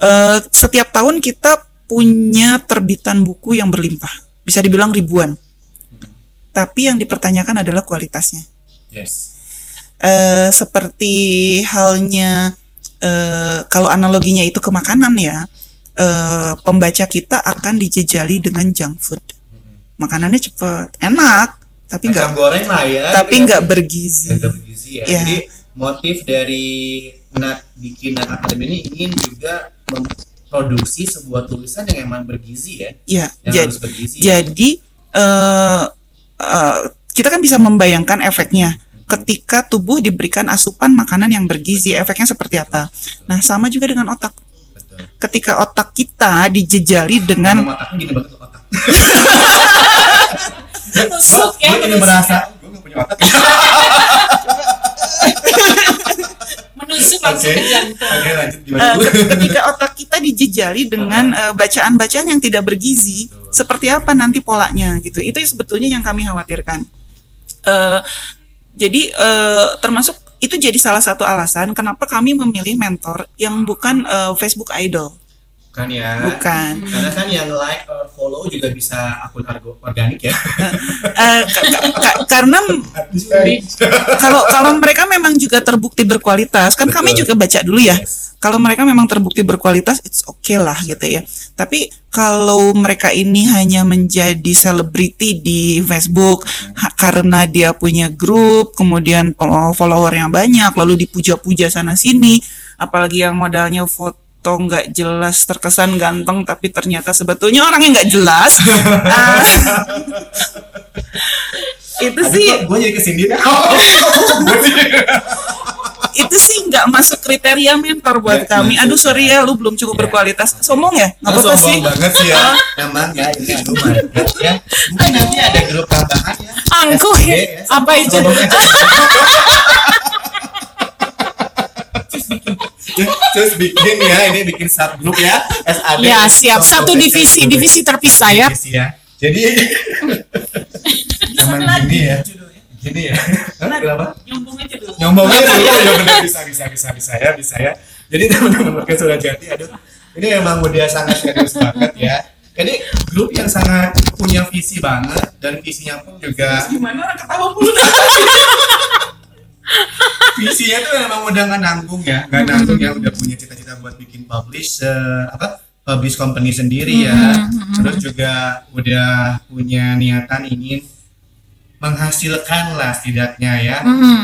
Eh, setiap tahun kita punya terbitan buku yang berlimpah, bisa dibilang ribuan. Tapi yang dipertanyakan adalah kualitasnya. Yes. Eh, seperti halnya eh, kalau analoginya itu ke makanan ya, eh, pembaca kita akan dijejali dengan junk food. Makanannya cepet, enak, tapi nggak goreng lah ya. tapi gitu. nggak bergizi. Nggak bergizi ya. Iya. Jadi motif dari Nat bikin Nat Academy ini ingin juga memproduksi sebuah tulisan yang emang bergizi ya. Ya, Yang jadi, harus bergizi. jadi eh, eh, kita kan bisa membayangkan efeknya ketika tubuh diberikan asupan makanan yang bergizi, efeknya seperti apa. Nah, sama juga dengan otak. Betul. Ketika otak kita dijejali dengan Ngomong otaknya gini banget otak. Ya, Gue ini merasa gue gak punya otak. Menusuk langsung ke jantung. Oke lanjut gimana? Ke- ketika otak kita dijejali dengan eh, bacaan-bacaan yang tidak bergizi, seperti apa nanti polanya gitu. Itu sebetulnya yang kami khawatirkan. Eh, jadi eh, termasuk itu jadi salah satu alasan kenapa kami memilih mentor yang bukan eh, Facebook idol, Bukan ya. bukan. Karena kan yang like or follow juga bisa akun organik ya. Eh, ka- ka- ka- karena kalau kalau mereka memang juga terbukti berkualitas, kan kami Betul. juga baca dulu ya. Yes. Kalau mereka memang terbukti berkualitas, it's okay lah gitu ya. Tapi kalau mereka ini hanya menjadi selebriti di Facebook karena dia punya grup, kemudian follow- follower yang banyak, lalu dipuja-puja sana sini, apalagi yang modalnya foto nggak jelas terkesan ganteng tapi ternyata sebetulnya orangnya nggak jelas <laughs> Ah, <laughs> itu sih gue jadi kesindir. <laughs> itu sih nggak masuk kriteria mentor buat Nggak kami. Aduh sorry ya, lu belum cukup Ya. berkualitas. Sombong ya? Nggak apa-apa Sombong sih. banget sih ya. Emang ya ini mantap ya. Mungkin nanti ada grup tambahan ya. Angkuh ya. Apa itu? Terus bikin ya, ini bikin subgroup ya, SAD. Ya siap. Satu divisi, divisi terpisah ya. Divisi ya. Jadi emang gini ya. Gini ya. Kenapa? Nyombong aja dulu. nyombong aja dulu ya benar bisa bisa bisa bisa ya bisa ya jadi teman-teman podcast sudah jadi aduh ini memang udah sangat serius banget ya jadi grup yang sangat punya visi banget dan visinya pun juga Gimana orang ketawa mulu? <laughs> visinya tuh memang udah nggak nanggung ya. Nggak nanggung ya udah punya cita-cita buat bikin publisher apa publish company sendiri ya. Terus juga udah punya niatan ingin menghasilkan lah setidaknya ya.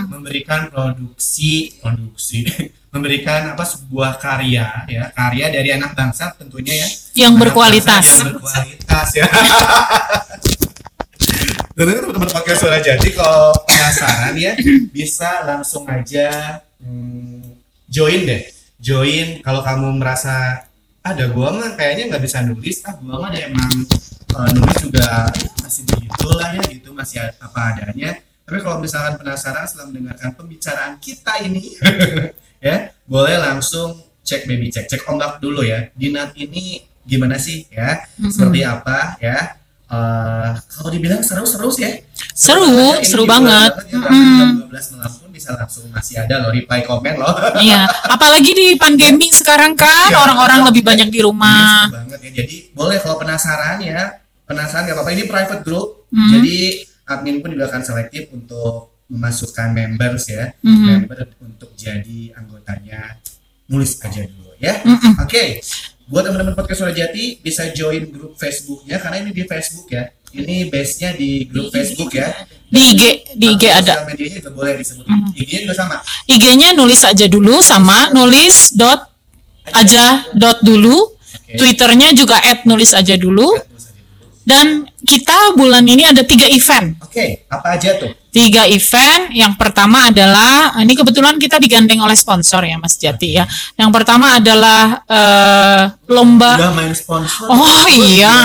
Memberikan produksi produksi <laughs> memberikan apa sebuah karya ya. Karya dari anak bangsa tentunya ya. Yang Anak berkualitas. yang berkualitas ya <laughs> tentunya teman-teman podcast suara jadi kalau penasaran ya <clears throat> bisa langsung aja hmm, join deh. Join kalau kamu merasa ada gua mah kayaknya nggak bisa nulis. Ah gua mah emang eh, nulis juga masih begitu lah ya gitu masih apa adanya. Tapi kalau misalkan penasaran setelah mendengarkan pembicaraan kita ini. <laughs> Ya boleh langsung cek baby cek cek ombak dulu ya. Dinat ini gimana sih ya? Seperti apa ya Eh, kalau dibilang seru-seru sih ya Seru, ya, seru ini banget. hiburan ya, Mm-mm. jam 12 malam pun bisa langsung masih ada loh reply komen loh <laughs> Iya. Apalagi di pandemi sekarang kan Iya. orang-orang lebih banyak di rumah. seru banget ya. Jadi boleh kalau penasaran ya, penasaran nggak apa-apa. Ini private group, Hmm. jadi admin pun juga akan selektif untuk memasukkan members ya, Mhm. member untuk jadi anggotanya. Nulis aja dulu ya. Mm-mm. Oke, buat teman-teman podcast Suara Jati bisa join grup Facebooknya karena ini di Facebook ya. Ini base-nya di grup Facebook ya. Di IG, di IG ada. Medianya juga boleh disebut. Mhm. IG-nya juga sama. IG-nya nulis aja dulu sama nulis dot aja dot dulu. Oke. Twitternya juga add nulis aja dulu. Terus aja dulu. Dan kita bulan ini ada tiga event. Oke, apa aja tuh? Tiga event. Yang pertama adalah ini kebetulan kita digandeng oleh sponsor ya Mas Jati ya. Yang pertama adalah eh, lomba. Udah main sponsor. Oh iya.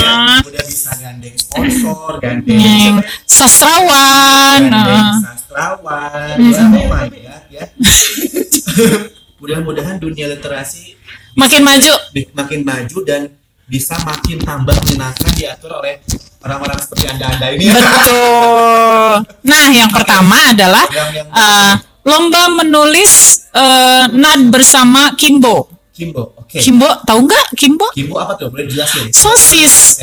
Ya, udah bisa gandeng sponsor, gandeng Yang sastrawan. gandeng eh. sastrawan. Ya, oh <laughs> ya. Mudah-mudahan dunia literasi Makin maju. makin maju dan bisa makin tambah menyenangkan diatur oleh orang-orang seperti anda-anda ini. Betul. Nah, yang pertama adalah Yang- yang- eh, lomba menulis eh, NAD bersama Kimbo. Kimbo, oke. Kimbo, tahu nggak Kimbo? Kimbo apa tuh? Boleh dijelasin? Sosis.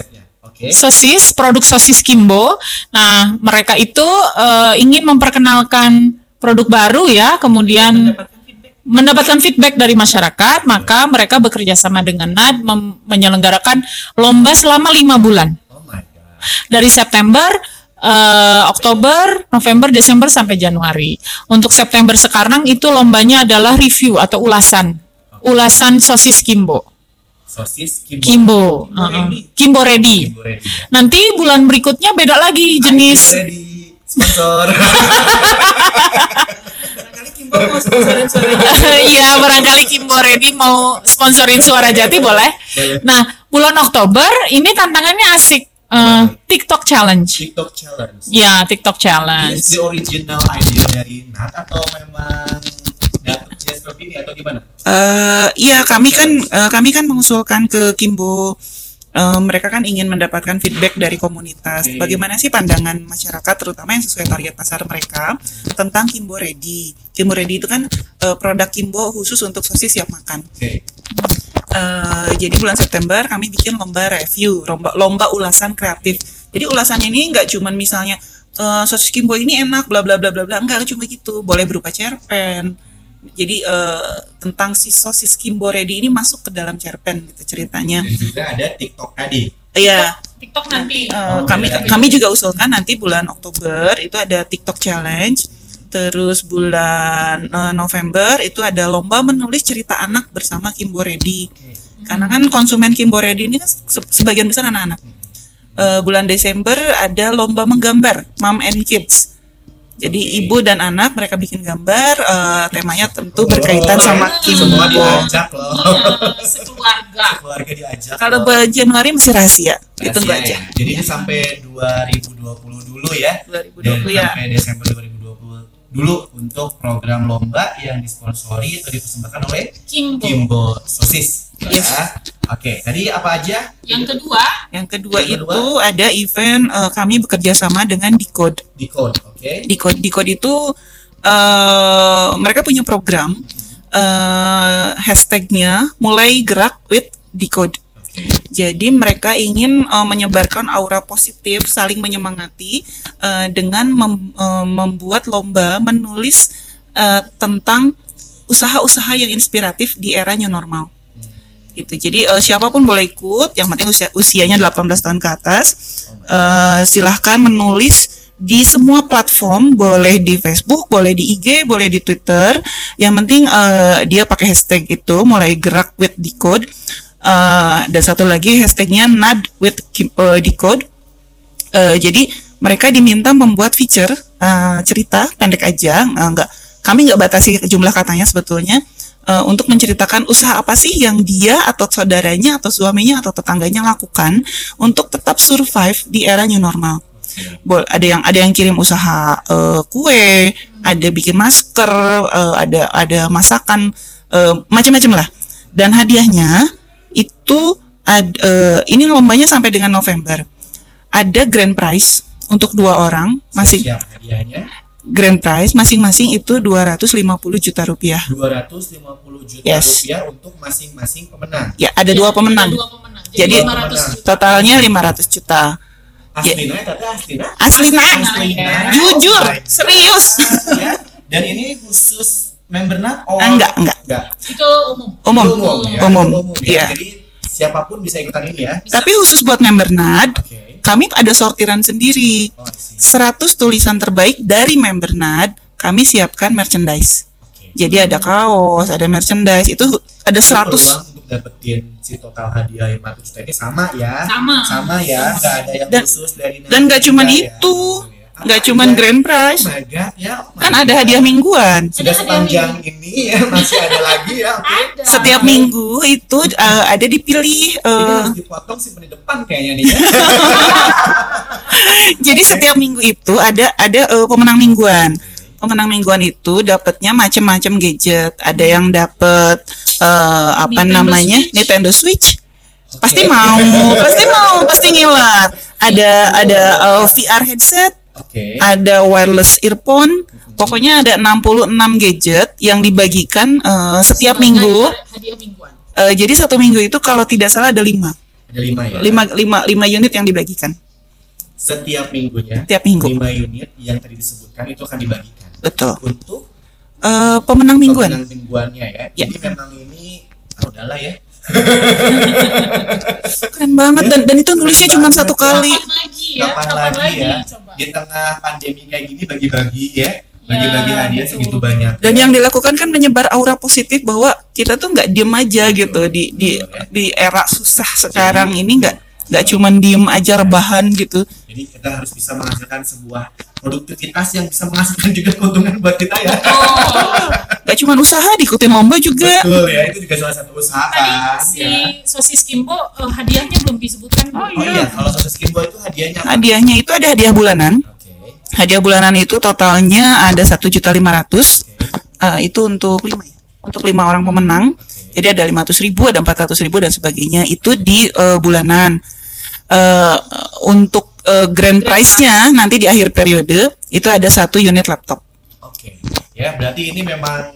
Sosis, produk sosis Kimbo. Nah, mereka itu eh, ingin memperkenalkan produk baru ya, kemudian mendapatkan feedback dari masyarakat, maka mereka bekerja sama dengan NAD menyelenggarakan lomba selama lima bulan Oh my god. dari September, eh, Oktober, November, Desember sampai Januari. Untuk September sekarang itu lombanya adalah review atau ulasan, ulasan sosis Kimbo, Sosis Kimbo. Kimbo, Kimbo uh-uh. ready. Kimbo ready. Kimbo ready ya. Nanti bulan berikutnya beda lagi jenis. Kimbo ready. Sponsor. <laughs> Barangkali Kimbo mau sponsorin suara <laughs> Iya, barangkali Kimbo ready mau sponsorin Suara Jati boleh. Boleh. Nah, bulan Oktober ini tantangannya asik. Eh, TikTok challenge. TikTok challenge. Ya, TikTok challenge. the original idea dari Nat atau memang seperti ini atau gimana? Eh, iya kami kan eh, kami kan mengusulkan ke Kimbo eh, mereka kan ingin mendapatkan feedback dari komunitas. Bagaimana sih pandangan masyarakat terutama yang sesuai target pasar mereka tentang Kimbo Ready. Kimbo Ready itu kan eh, produk Kimbo khusus untuk sosis siap makan. Oke. Eh, jadi bulan September kami bikin lomba review, lomba, lomba ulasan kreatif. Jadi ulasannya ini nggak cuman misalnya eh, sosis Kimbo ini enak, bla bla bla bla bla, enggak cuma gitu. Boleh berupa cerpen. Jadi eh, tentang si sosis Kimbo Ready ini masuk ke dalam cerpen gitu ceritanya. Dan juga ada TikTok tadi. Iya, TikTok nanti. eh, Oh, kami iya. kami juga usulkan nanti bulan Oktober itu ada TikTok challenge. Terus bulan eh, November itu ada lomba menulis cerita anak bersama Kimbo Ready. Karena kan konsumen Kimbo Ready ini kan se- sebagian besar anak-anak. Eh, bulan Desember ada lomba menggambar Mom and Kids. Jadi ibu dan anak mereka bikin gambar, eh, temanya tentu berkaitan sama Semua Kimbo. diajak loh. Sekeluarga. Keluarga diajak. Kalau Januari masih rahasia, ditunggu Rahasia aja. ya. Jadi ini sampai 2020 dulu ya. 2020 Dan ya. sampai Desember 2020 dulu untuk program lomba yang disponsori atau dipersembahkan oleh Kimbo. Kimbo Sosis. Yes. Ya. Oke, tadi apa aja? Yang kedua, Yang kedua Yang kedua? itu ada event eh, kami bekerja sama dengan Decode. Di code, oke? Decode Decode itu eh mereka punya program eh hashtagnya mulai gerak with Decode. Jadi mereka ingin eh, menyebarkan aura positif, saling menyemangati eh, dengan mem- eh, membuat lomba menulis eh, tentang usaha-usaha yang inspiratif di era new normal. Gitu. Jadi eh, siapa pun boleh ikut, yang penting usia usianya 18 tahun ke atas. Eh, silahkan menulis di semua platform, boleh di Facebook, boleh di IG, boleh di Twitter. Yang penting eh, dia pakai hashtag itu mulai gerak with decode. Eh, dan satu lagi hashtagnya nad with decode. Eh, jadi mereka diminta membuat feature eh, cerita pendek aja, eh, nggak kami nggak batasi jumlah katanya sebetulnya eh, untuk menceritakan usaha apa sih yang dia atau saudaranya atau suaminya atau tetangganya lakukan untuk tetap survive di era new normal. Bol- ada yang ada yang kirim usaha eh, kue, ada bikin masker, eh, ada ada masakan eh, macam-macam lah. Dan hadiahnya itu ad- eh, ini lombanya sampai dengan November. Ada grand prize untuk dua orang, masing Siap hadiahnya grand prize masing-masing itu 250 juta rupiah. 250 juta Yes. rupiah untuk masing-masing pemenang. Ya, ada dua pemenang. Dua pemenang. Jadi, Jadi 500 juta. Totalnya 500 juta. Aslina, tante Aslina. Asli nak, Aslina. jujur, Oh serius. ya. Dan ini khusus member NAT or Enggak, enggak. enggak? Itu umum. Umum, Umum, ya. umum. ya. Iya. Jadi siapa pun bisa ikutan ini ya. Tapi khusus buat member NAD, Oke. kami ada sortiran sendiri. Oh, I see. 100 tulisan terbaik dari member NAD, kami siapkan merchandise. Oke. Jadi ada kaos, ada merchandise, itu ada Itu 100. peluang untuk dapetin si total hadiah 500 juta ini sama ya. Sama. Sama ya. Enggak ada yang Dan- khusus dari dan nggak cuman Enggak ya. Nggak cuman grand Oh prize ya. kan ada hadiah mingguan Sudah sepanjang ini ya masih ada lagi ya. Ada. setiap minggu itu uh, ada dipilih uh, harus dipotong simpen di depan kayaknya nih ya. <laughs> jadi setiap minggu itu ada ada uh, pemenang mingguan pemenang mingguan itu dapatnya macam-macam gadget ada yang dapat uh, apa Nintendo namanya Switch. Nintendo Switch pasti Oke. mau pasti mau pasti ngilat ada ada uh, VR headset Oke. ada wireless earphone pokoknya ada 66 gadget yang dibagikan uh, setiap minggu Hadiah mingguan. Uh, jadi satu minggu itu kalau tidak salah ada lima Ada lima ya. lima lima lima unit yang dibagikan Setiap minggunya. Setiap minggu. Lima unit yang tadi disebutkan itu akan dibagikan betul untuk Uh, pemenang mingguan pemenang mingguannya ya. Ya. Jadi memang ini ah, udahlah ya. keren banget dan dan itu nulisnya cuma satu ya. kali lagi ya? Kapan lagi ya? Coba. Di tengah pandemi kayak gini bagi-bagi ya. Bagi-bagi Ya, hadiah betul. segitu banyak. dan yang dilakukan kan menyebar aura positif bahwa kita tuh nggak diem aja gitu di di di era susah sekarang ini nggak nggak cuman diem aja rebahan gitu Jadi kita harus bisa menghasilkan sebuah produktivitas yang bisa menghasilkan juga keuntungan buat kita ya. nggak cuman usaha diikutin lomba juga Betul ya, itu juga salah satu usaha Tadi kan. si ya. sosis Kimbo eh, hadiahnya belum disebutkan. Oh, Oh iya, kalau satu skimbo itu hadiahnya apa? hadiahnya itu ada hadiah bulanan Oke. hadiah bulanan itu totalnya ada satu juta lima ratus Eh, itu untuk lima ya untuk lima orang pemenang jadi ada lima ribu ada empat ratus ribu dan sebagainya itu di eh, bulanan Eh, untuk eh, grand prize-nya nanti di akhir periode itu ada satu unit laptop. Oke. Ya, berarti ini memang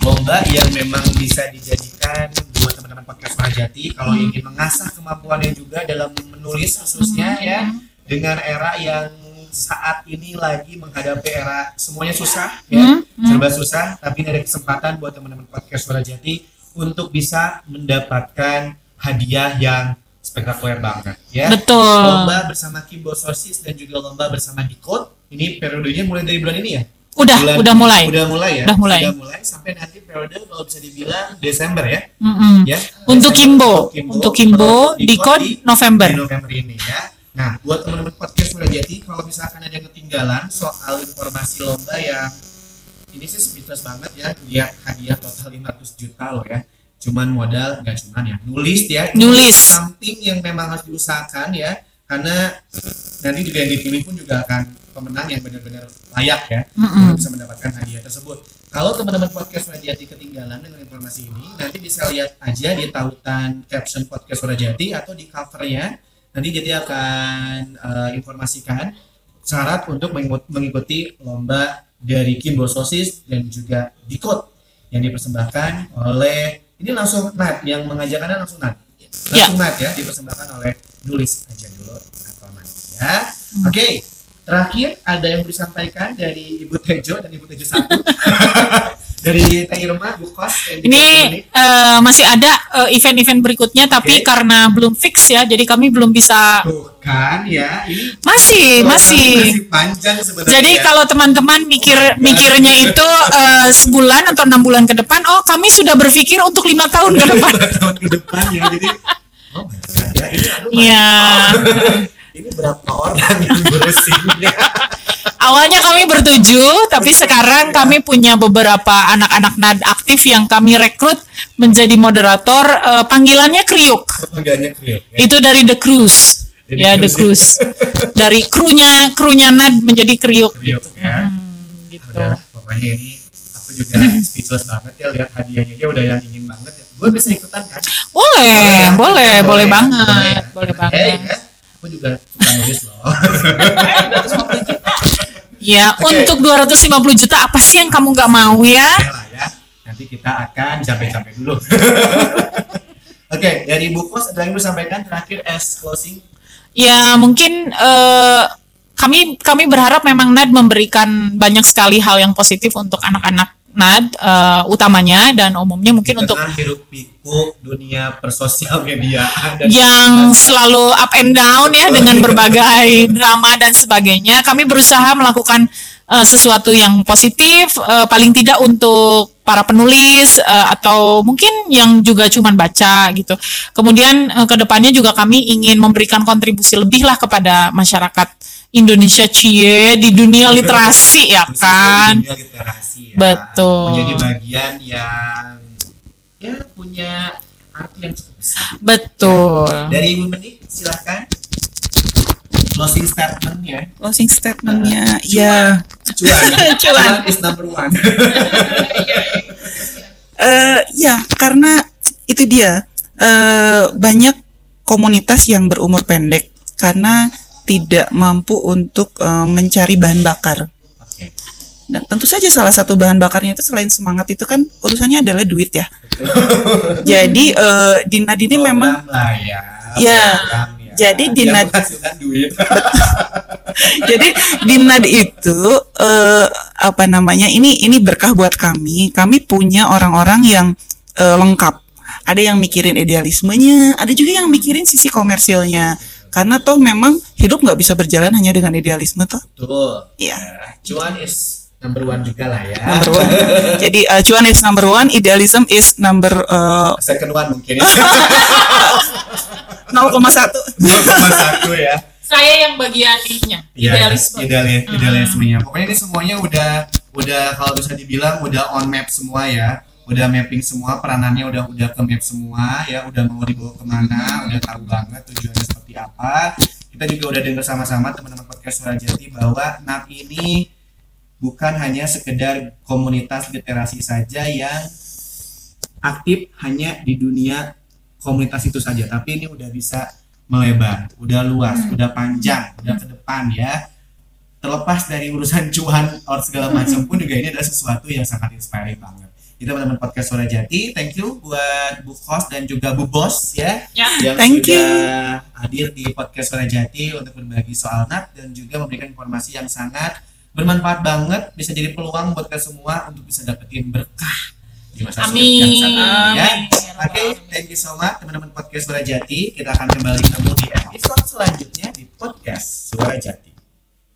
lomba yang memang bisa dijadikan buat teman-teman podcast Rajati kalau ingin mengasah kemampuannya juga dalam menulis khususnya ya dengan era yang saat ini lagi menghadapi era semuanya susah ya. Serba susah tapi ini ada kesempatan buat teman-teman podcast Rajati untuk bisa mendapatkan hadiah yang spektakuler banget ya Betul. lomba bersama Kimbo Sosis dan juga lomba bersama Decode ini periodenya mulai dari bulan ini ya Udah, Bulan- udah mulai. Udah mulai ya. Udah mulai. Sudah mulai sampai nanti periode kalau bisa dibilang Desember ya. Mm-mm. Ya. Untuk Desember Kimbo. Untuk Kimbo, terus di code November. Di November ini ya. Nah, buat teman-teman podcast Jati, kalau misalkan ada yang ketinggalan soal informasi lomba yang ini sih speechless banget ya, lihat hadiah total 500 juta loh ya. Cuman modal nggak cuman ya, nulis ya. Nulis. Something yang memang harus diusahakan ya, karena nanti juga yang dipilih pun juga akan pemenang yang benar-benar layak ya Mm-mm. untuk bisa mendapatkan hadiah tersebut. Kalau teman-teman podcast Surajati ketinggalan dengan informasi ini, nanti bisa lihat aja di tautan caption podcast Surajati atau di covernya. Nanti Jati akan eh, informasikan syarat untuk mengiku- mengikuti lomba dari Kimbo Sosis dan juga Dikot yang dipersembahkan oleh ini langsung Nat yang mengajakannya langsung Nat. Langsung Nat ya dipersembahkan oleh nulis aja dulu atau nanti ya. Oke, terakhir ada yang mau disampaikan dari Ibu Tejo dan Ibu Tejo satu <laughs> dari Teh Irma Bu Kos yang di Ini ini. eh, masih ada eh, event-event berikutnya tapi Oke. karena belum fix ya, jadi kami belum bisa. Tuh kan ya, ini Masih, masih. masih panjang sebenarnya. Jadi ya. kalau teman-teman mikir Oh mikirnya itu eh, sebulan atau enam bulan ke depan, oh kami sudah berpikir untuk lima tahun ke depan. Lima tahun ke depan ya, jadi oh my God, ya ini aduh, Iya. Ini berapa orang yang beresinnya? <laughs> Awalnya kami bertujuh, tapi sekarang kami punya beberapa anak-anak NAD aktif yang kami rekrut menjadi moderator. eh, panggilannya Kriuk. Panggilannya Kriuk ya. Itu dari The Cruise. Dari ya, The Cruise. Dari krunya krunya NAD menjadi Kriuk. Kriuk ya. Gitu. Udah, pokoknya ini aku juga speechless banget ya lihat hadiahnya dia udah yang ingin banget ya. Gue bisa ikutan kan? Boleh, boleh, boleh ya, banget, boleh Eh, banget. ya. Aku juga suka nulis loh. Ya, Oke. untuk 250 juta apa sih yang kamu nggak mau ya? Oke lah ya. Nanti kita akan capek-capek dulu. <laughs> Oke, dari Bu Kos ada yang mau sampaikan terakhir as closing. Ya mungkin eh, kami kami berharap memang NAD memberikan banyak sekali hal yang positif untuk anak-anak NAD eh, utamanya dan umumnya mungkin Di untuk hiruk pikuk dunia persosial mediaan dan yang selalu up and down ya dengan berbagai <laughs> drama dan sebagainya. Kami berusaha melakukan eh, sesuatu yang positif, eh, paling tidak untuk para penulis eh, atau mungkin yang juga cuman baca gitu. Kemudian eh, ke depannya juga kami ingin memberikan kontribusi lebih lah kepada masyarakat Indonesia cie di dunia literasi ya kan. dunia literasi ya. Betul. Menjadi bagian yang ya punya arti yang cukup besar. Betul. Dari Ibu Menik, silakan. Closing statement ya. Closing statementnya, ya <laughs> Cuan. Cuan. Is number one. <laughs> eh ya karena itu dia eh banyak komunitas yang berumur pendek karena tidak mampu untuk eh, mencari bahan bakar. Dan tentu saja salah satu bahan bakarnya itu selain semangat itu kan urusannya adalah duit ya. Jadi eh Dina ini memang lah ya. Ya. Ya. Jadi Dinad-. <laughs> Jadi Dimnad itu eh, apa namanya? Ini ini berkah buat kami. Kami punya orang-orang yang eh, lengkap. Ada yang mikirin idealismenya, ada juga yang mikirin sisi komersilnya. Karena toh memang hidup nggak bisa berjalan hanya dengan idealisme toh. Betul. Iya. Ya, Cuan is number one juga lah ya. Number one. <laughs> Jadi uh, cuan is number one, idealism is number uh, Second one mungkin ya. 0,1. 2,1 ya. Saya yang bagian ininya, Iya, idealisme. idealis, idealismenya. Pokoknya ini semuanya udah udah kalau bisa dibilang udah on map semua ya. Udah mapping semua peranannya udah udah ke map semua ya, udah mau dibawa ke mana, udah tahu banget tujuannya seperti apa. Kita juga udah dengar sama-sama teman-teman podcast Suara Jati bahwa NAP ini bukan hanya sekedar komunitas literasi saja yang aktif hanya di dunia komunitas itu saja, tapi ini udah bisa melebar, udah luas, udah panjang, udah ke depan ya. Terlepas dari urusan cuan or segala macam pun juga ini adalah sesuatu yang sangat inspiring banget. Itu teman-teman podcast Suara Jati, thank you buat Bu Kos dan juga Bu Bos ya Ya. yang Thank sudah hadir di podcast Suara Jati untuk berbagi soal NAT dan juga memberikan informasi yang sangat bermanfaat banget, bisa jadi peluang buat kita semua untuk bisa dapetin berkah di masa sulit yang Amin. ya. Oke, thank you so much teman-teman podcast Suara Jati. Kita akan kembali ketemu di episode selanjutnya di podcast Suara Jati.